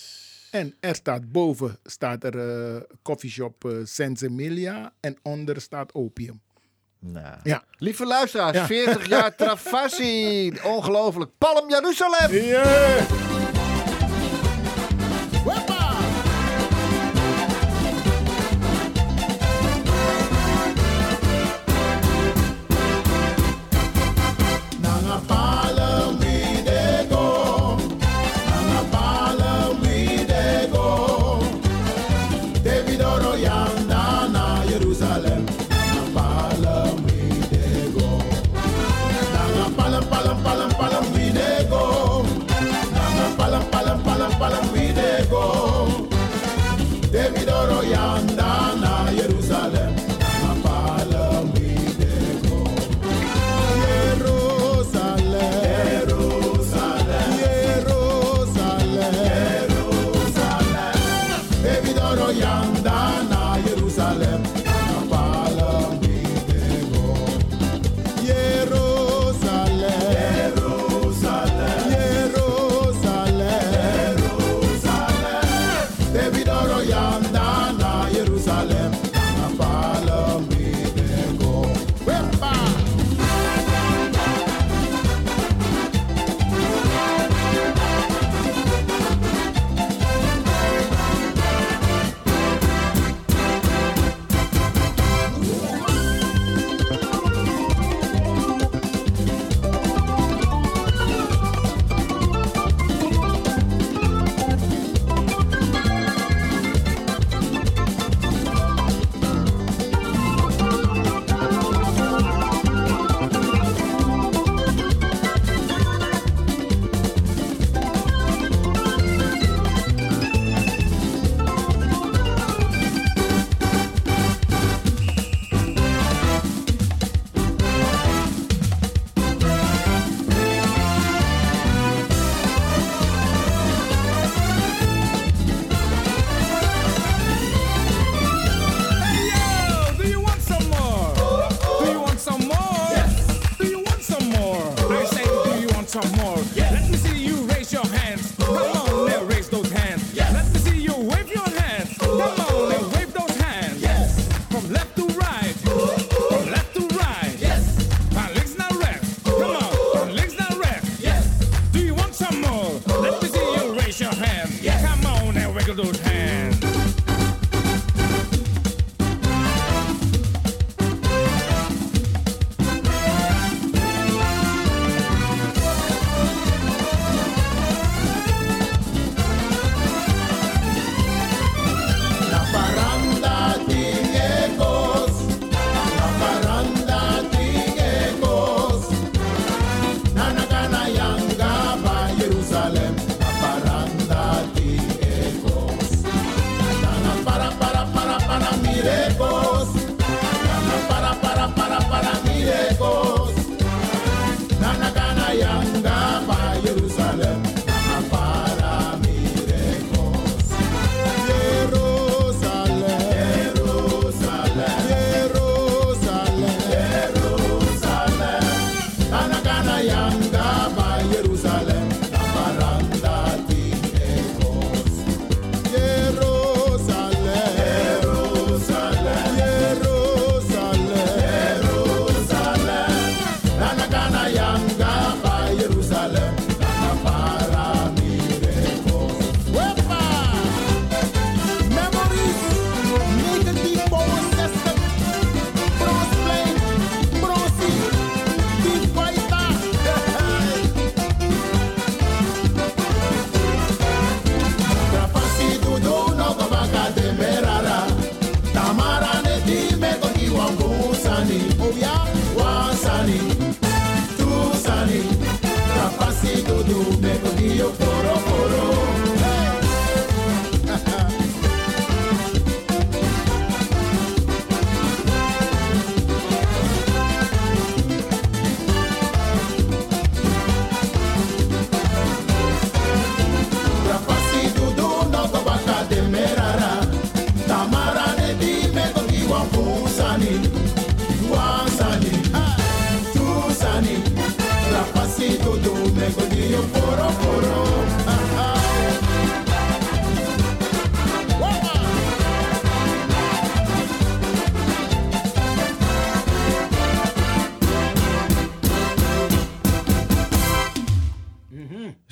En er staat boven staat er eh coffeeshop eh Sensemilia en onder staat opium. Nou. Ja. Lieve luisteraars, Ja. 40 jaar Travassi. Ongelooflijk. Palm Jeruzalem. Wepa!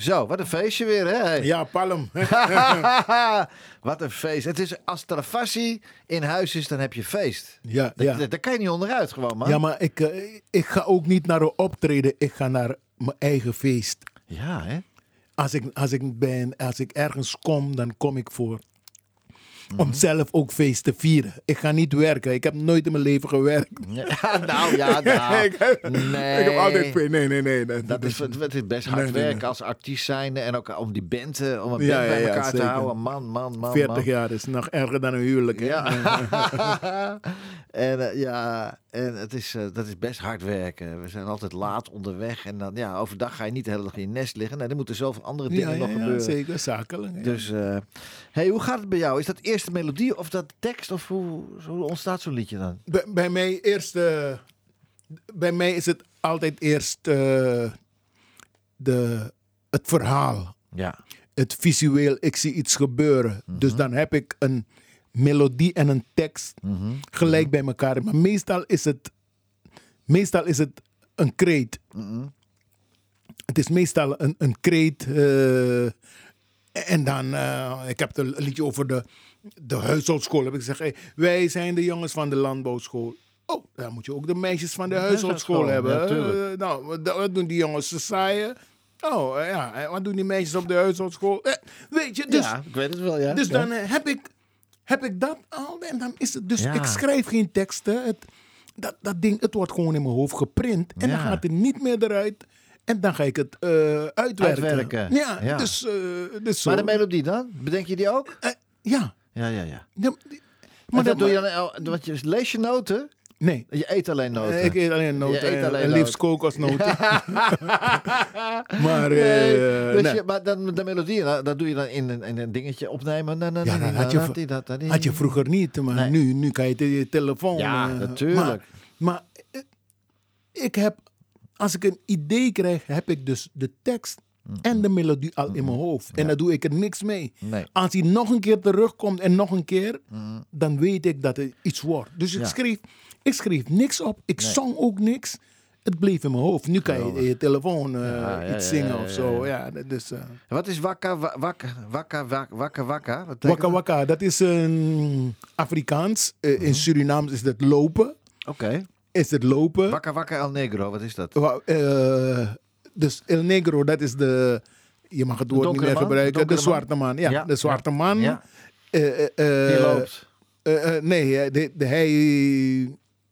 Zo, wat een feestje weer, hè? Hey. Ja, palm. wat een feest. Het is, als Travassi in huis is, dan heb je feest. ja, ja. daar- daar kan je niet onderuit gewoon, man. ja, maar ik, eh, ik ga ook niet naar een optreden. Ik ga naar mijn eigen feest. Ja, hè? Als ik, als ik, ben, als ik ergens kom, dan kom ik voor. Om zelf ook feest te vieren. Ik ga niet werken. Ik heb nooit in mijn leven gewerkt. Ja, nou, ja, nou. ik, heb, nee. ik heb altijd... Nee, nee, nee. Dat, Dat is, het is best hard Nee, nee, werk nee. als artiest zijnde. En ook om die band, eh, om een Ja, bij ja, elkaar te houden. Man, man, man, 40 man. jaar is nog erger dan een huwelijk. hè? Ja. en eh, ja, en het is, eh, dat is best hard werken. We zijn altijd laat onderweg. En dan, ja, overdag ga je niet de hele dag in je nest liggen. Nee, er moeten zoveel andere dingen Ja, nog ja, gebeuren. zeker. Zakelijk. Dus, eh, hey, hoe gaat het bij jou? Is dat eerst de melodie of dat tekst? Of hoe, hoe ontstaat zo'n liedje dan? Bij, bij mij eerst... eh, bij mij is het altijd eerst de, het verhaal. Ja. Het visueel. Ik zie iets gebeuren. Dus dan heb ik een melodie en een tekst gelijk bij elkaar. Maar meestal is het, meestal is het een kreet. Het is meestal een, een kreet. eh, en dan, eh, ik heb het een liedje over de, de huishoudschool. Heb ik gezegd, hey, wij zijn de jongens van de landbouwschool. Oh, dan moet je ook de meisjes van de huishoudschool huishoudschool, hebben. ja. Eh, nou, wat, doen die jongens? Ze zaaien. Oh, ja. Wat doen die meisjes op de huishoudschool? Eh, weet je, dus, ja, ik weet het wel, ja. dus Ja. dan heb, ik, heb ik dat al. En dan is het dus, Ja. ik schrijf geen teksten. Het, dat, dat ding, het wordt gewoon in mijn hoofd geprint. En dan gaat het niet meer eruit. En dan ga ik het eh, uitwerken. Uitwerken, Ja, ja. dus, eh, dus zo. Maar de melodie dan? Bedenk je die ook? Eh, ja. Ja, ja, ja. Maar dat doe je dan, want je lees je noten? Nee. Je eet alleen noten. Ik eet alleen noten. Je eet en- alleen en liefst noten. kokosnoten. maar, Nee, dus nee. je, maar dan, de melodie, dat, dat doe je dan in een, in een dingetje opnemen. Na, na, Ja, dat had je. Had je vroeger niet, maar Nee. nu, nu kan je te- je telefoon. Ja, eh, natuurlijk. Maar, maar eh, ik heb, als ik een idee krijg, heb ik dus de tekst en de melodie al in mijn hoofd. En dan doe ik er niks mee. Nee. Als hij nog een keer terugkomt en nog een keer, dan weet ik dat het iets wordt. Dus ik, Ja. schreef, ik schreef niks op. Ik zong ook niks. Het bleef in mijn hoofd. Nu kan je in je telefoon eh, Ja, ja, iets zingen ja, of zo. ja. Eh, Wat is wakka, wa- wakka, wakka, wakka, wakka, wakka? Waka, dat is een Afrikaans. Eh, in Surinaams is dat lopen. Oké. Is het lopen. Wakka, wakka El Negro, wat is dat? Dus El Negro, dat is de. Je mag het woord niet meer gebruiken. De zwarte man. Ja, Ja, de zwarte man. ja. Eh, eh, Die eh, loopt. eh, eh, nee, de, de, hij.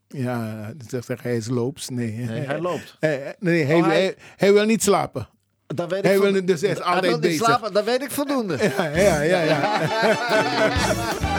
Ja, zeg, zeg, hij is loops. Nee, Nee, hij loopt. Nee, hij, Oh, hij- hij, hij wil niet slapen. Dan weet ik Hij wil dus hij is altijd bezig. slapen, dat weet ik voldoende. Ja, ja, ja. ja.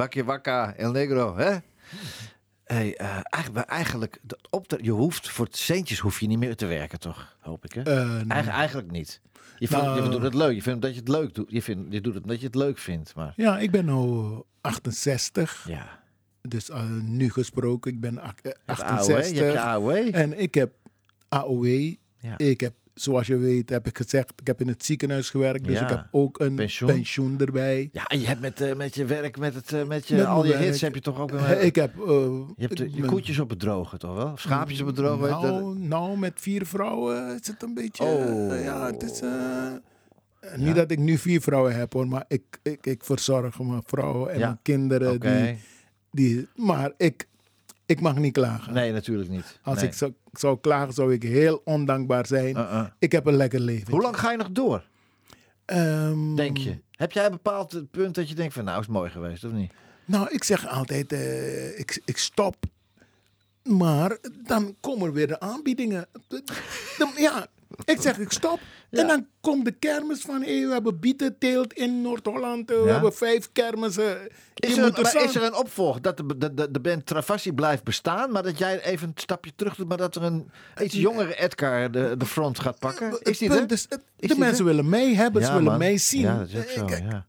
Ja, wakkie wakka El Negro, hè? Hey, eh, eigenlijk, eigenlijk dat optre- je hoeft voor het centjes hoef je niet meer te werken, toch? Hoop ik, hè? Eh, nee. Eigen- eigenlijk niet. Je, vindt, Nou. je doet het leuk. Je vindt dat je het leuk doet. Je, vindt, je doet het omdat je het leuk vindt. Maar Ja, ik ben nu 68. ja. Dus eh, nu gesproken, ik ben ach- eh, Het AOW, je hebt 68. je AOW. En ik heb AOW. Ja. Ik heb, zoals je weet, heb ik gezegd, ik heb in het ziekenhuis gewerkt. Dus Ja. ik heb ook een Pensioen. pensioen, erbij. Ja, en je hebt met, eh, met je werk, met, het, eh, met je, Met al je hits heb je toch ook... een- Eh, ik heb... eh, je hebt de, je koetjes op het droge, toch wel? Of schaapjes op dat? Nou, nou, met vier vrouwen is het een beetje... Oh. ja, het is... Niet dat ik nu vier vrouwen heb hoor, maar ik, ik, ik verzorg mijn vrouwen en Ja. mijn kinderen. Die, die, maar ik, ik mag niet klagen. Nee, natuurlijk niet. Als Nee. ik zou, zou klagen, zou ik heel ondankbaar zijn. Uh-uh. Ik heb een lekker leven. Hoe lang ga je nog door, Ehm, denk je? Heb jij een bepaald punt dat je denkt van, nou is het mooi geweest, of niet? Nou, ik zeg altijd, eh, ik, ik stop. Maar dan komen er weer de aanbiedingen. Ja, ik zeg ik stop. En dan komt de kermis van, hey, we hebben bietenteelt in Noord-Holland. eh, We Ja. hebben vijf kermissen. Is er, er maar is er een opvolg dat de, de, de, de band Travassi blijft bestaan, maar dat jij even een stapje terug doet, maar dat er een iets jongere Edgar de, de front gaat pakken? Is Het er? Is de die mensen er? willen mij hebben, ze willen man. mij zien. Ja, dat is ook Eh, zo, kijk, ja.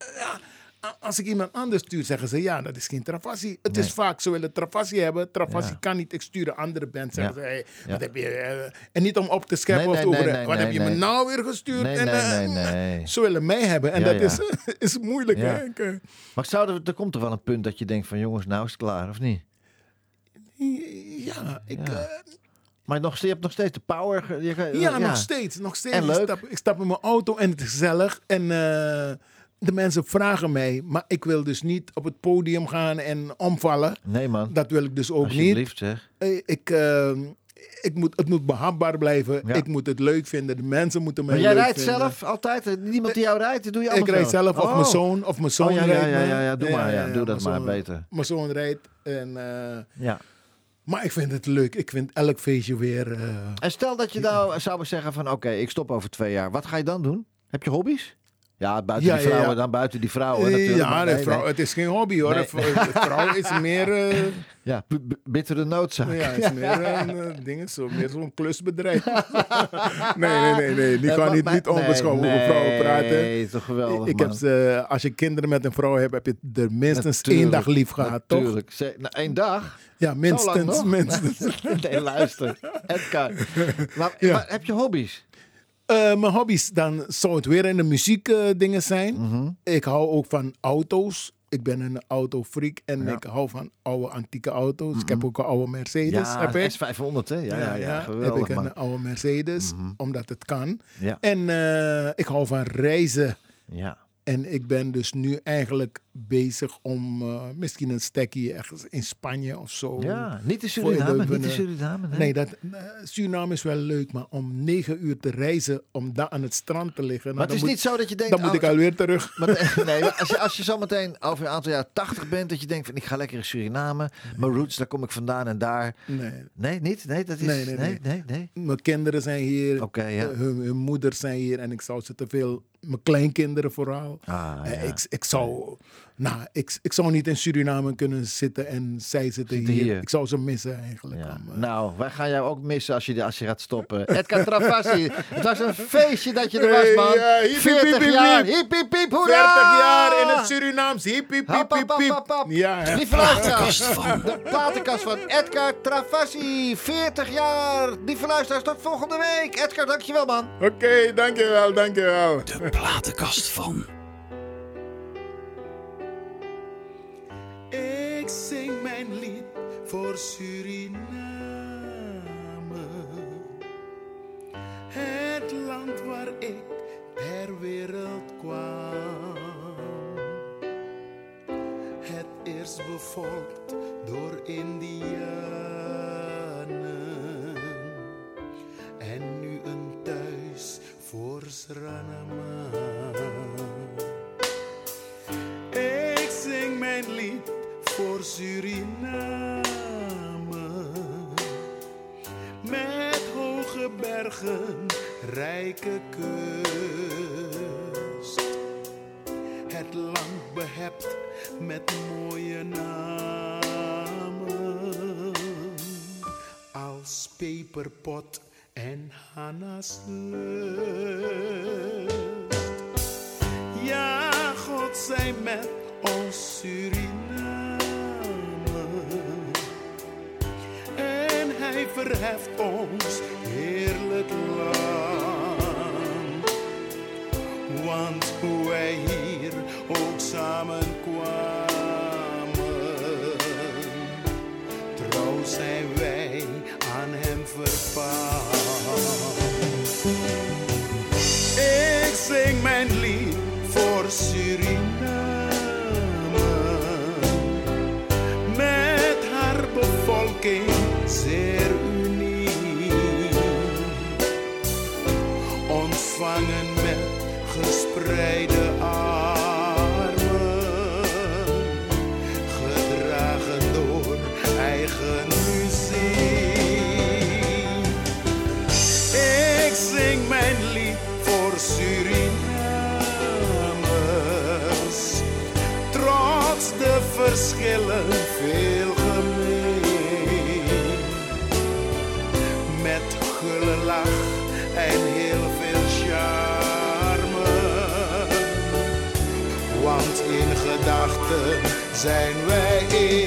Als ik iemand anders stuur, zeggen ze ja, dat is geen Travassi. Het Nee. is vaak, ze willen Travassi hebben. Travassi Ja. kan niet. Ik stuur een andere band. Zeggen Ja. ze, hey, Ja. wat heb je... eh, en niet om op te scheppen Nee, of nee, te over. wat heb je me nou weer gestuurd? Nee, en, nee, nee, nee. Ze willen mij hebben. En dat. Is, is moeilijk. Hè? Maar zou er, er komt toch wel een punt dat je denkt van jongens, nou is het klaar, of niet? ja, ik, eh, Maar nog, je hebt nog steeds de power. Je, Ja, nog steeds. Nog steeds. En leuk. Ik, stap, ik stap in mijn auto en het is gezellig. En de mensen vragen mij, maar ik wil dus niet op het podium gaan en omvallen. Nee, man. Dat wil ik dus ook niet. Alsjeblieft, zeg. Eh, Ik, eh, ik moet, het moet behapbaar blijven. Ja. Ik moet het leuk vinden. De mensen moeten mij Maar jij leuk rijdt vinden. zelf altijd? Eh, Niemand die jou rijdt? Dat doe je Ik allemaal rijd zelf, of Oh. mijn zoon, of mijn zoon Oh, ja, ja, rijdt ja, ja, ja, doe maar, ja. Doe dat mijn maar, zoon- beter. Mijn zoon rijdt. En, eh, Ja. maar ik vind het leuk. Ik vind elk feestje weer... eh, En stel dat je nou zou zeggen van... Oké, ik stop over twee jaar. Wat ga je dan doen? Heb je hobby's? Ja, buiten Ja, die vrouwen ja. dan. Buiten die vrouwen natuurlijk. ja, maar de nee, vrouw, nee. het is geen hobby hoor. Nee. Vrouw is meer, eh, Ja, bittere noodzaak. ja, is meer een ding, zo, meer zo'n klusbedrijf. nee, nee, nee, nee. Die Eh, kan niet, niet onbeschoven nee, over vrouwen praten. Nee, toch geweldig, Ik heb ze, als je kinderen met een vrouw hebt, heb je er minstens Natuurlijk, één dag lief gehad, toch? Natuurlijk. Ze- nou, één dag? Ja, minstens. minstens. nee, luister. Edgar. Maar, maar heb je hobby's? Eh, mijn hobby's, dan zou het weer in de muziek eh, dingen zijn. Mhm. Ik hou ook van auto's. Ik ben een autofreak en Ja. Mhm. ik hou van oude antieke auto's. Ik heb ook een oude Mercedes. ja, heb ik. S500, hè? Ja, ja, ja. heb geweldig, ik een man. oude Mercedes, omdat het kan. Ja. En eh, ik hou van reizen. Ja. En ik ben dus nu eigenlijk bezig om eh, misschien een stekkie ergens in Spanje of zo. ja, niet in de- Suriname, niet in Suriname. Nee. Nee, dat, eh, Suriname is wel leuk, maar om negen uur te reizen, om daar aan het strand te liggen. nou, maar het is niet zo dat je denkt... dan moet oh, ik alweer terug. Maar, nee, maar als je, als je zometeen over een aantal jaar 80 bent, dat je denkt van ik ga lekker in Suriname. Mijn roots, daar kom ik vandaan en daar. Nee. Nee, niet? Nee, dat is. Nee, nee, nee. Mijn kinderen zijn hier, Oké, ja. hun, hun moeders zijn hier en ik zou ze te veel, mijn kleinkinderen vooral. Ah, Eh, ja. ik, ik, zou, nou, ik, ik zou niet in Suriname kunnen zitten en zij zitten, Zitten hier. hier. Ik zou ze missen eigenlijk. Ja. om, eh, Nou, wij gaan jou ook missen als je, als je gaat stoppen. Edgar Travassi, het was een feestje dat je er was, Hey, man. ja, hiep, 40 hiep, hiep, jaar, hiep. hiep, hiep, hiep, 40 hoera! jaar in het Surinaams. Hiep, hiep, hiep, hiep, hiep. Ja. Lieve luisteraars, de platenkast van Edgar Travassi, 40 jaar. Lieve luisteraars, tot volgende week. Edgar, dankjewel, man. Oké, dankjewel, dankjewel. De platenkast van. Ik zing mijn lied voor Suriname. Het land waar ik ter wereld kwam. Het eerst bevolkt door Indianen. Suriname. Met hoge bergen, rijke kust. Het land behept met mooie namen. Als peperpot en Hanna's. Ja, God zij met hij verheft in gedachten zijn wij één.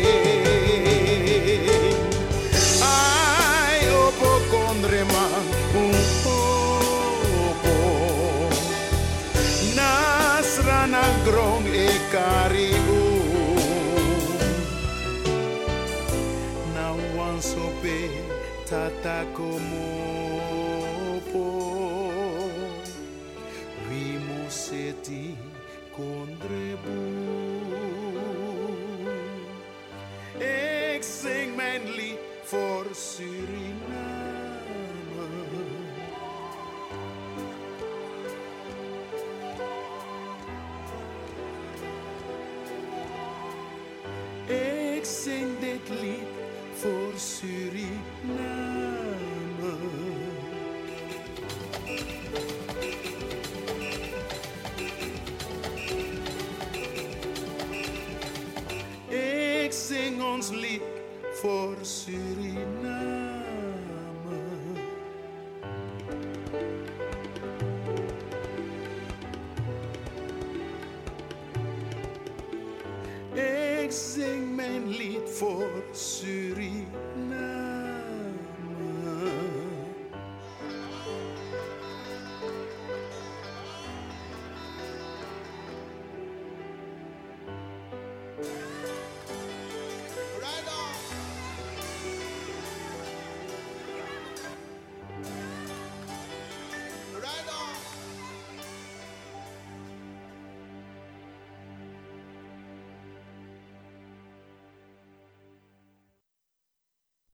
Voor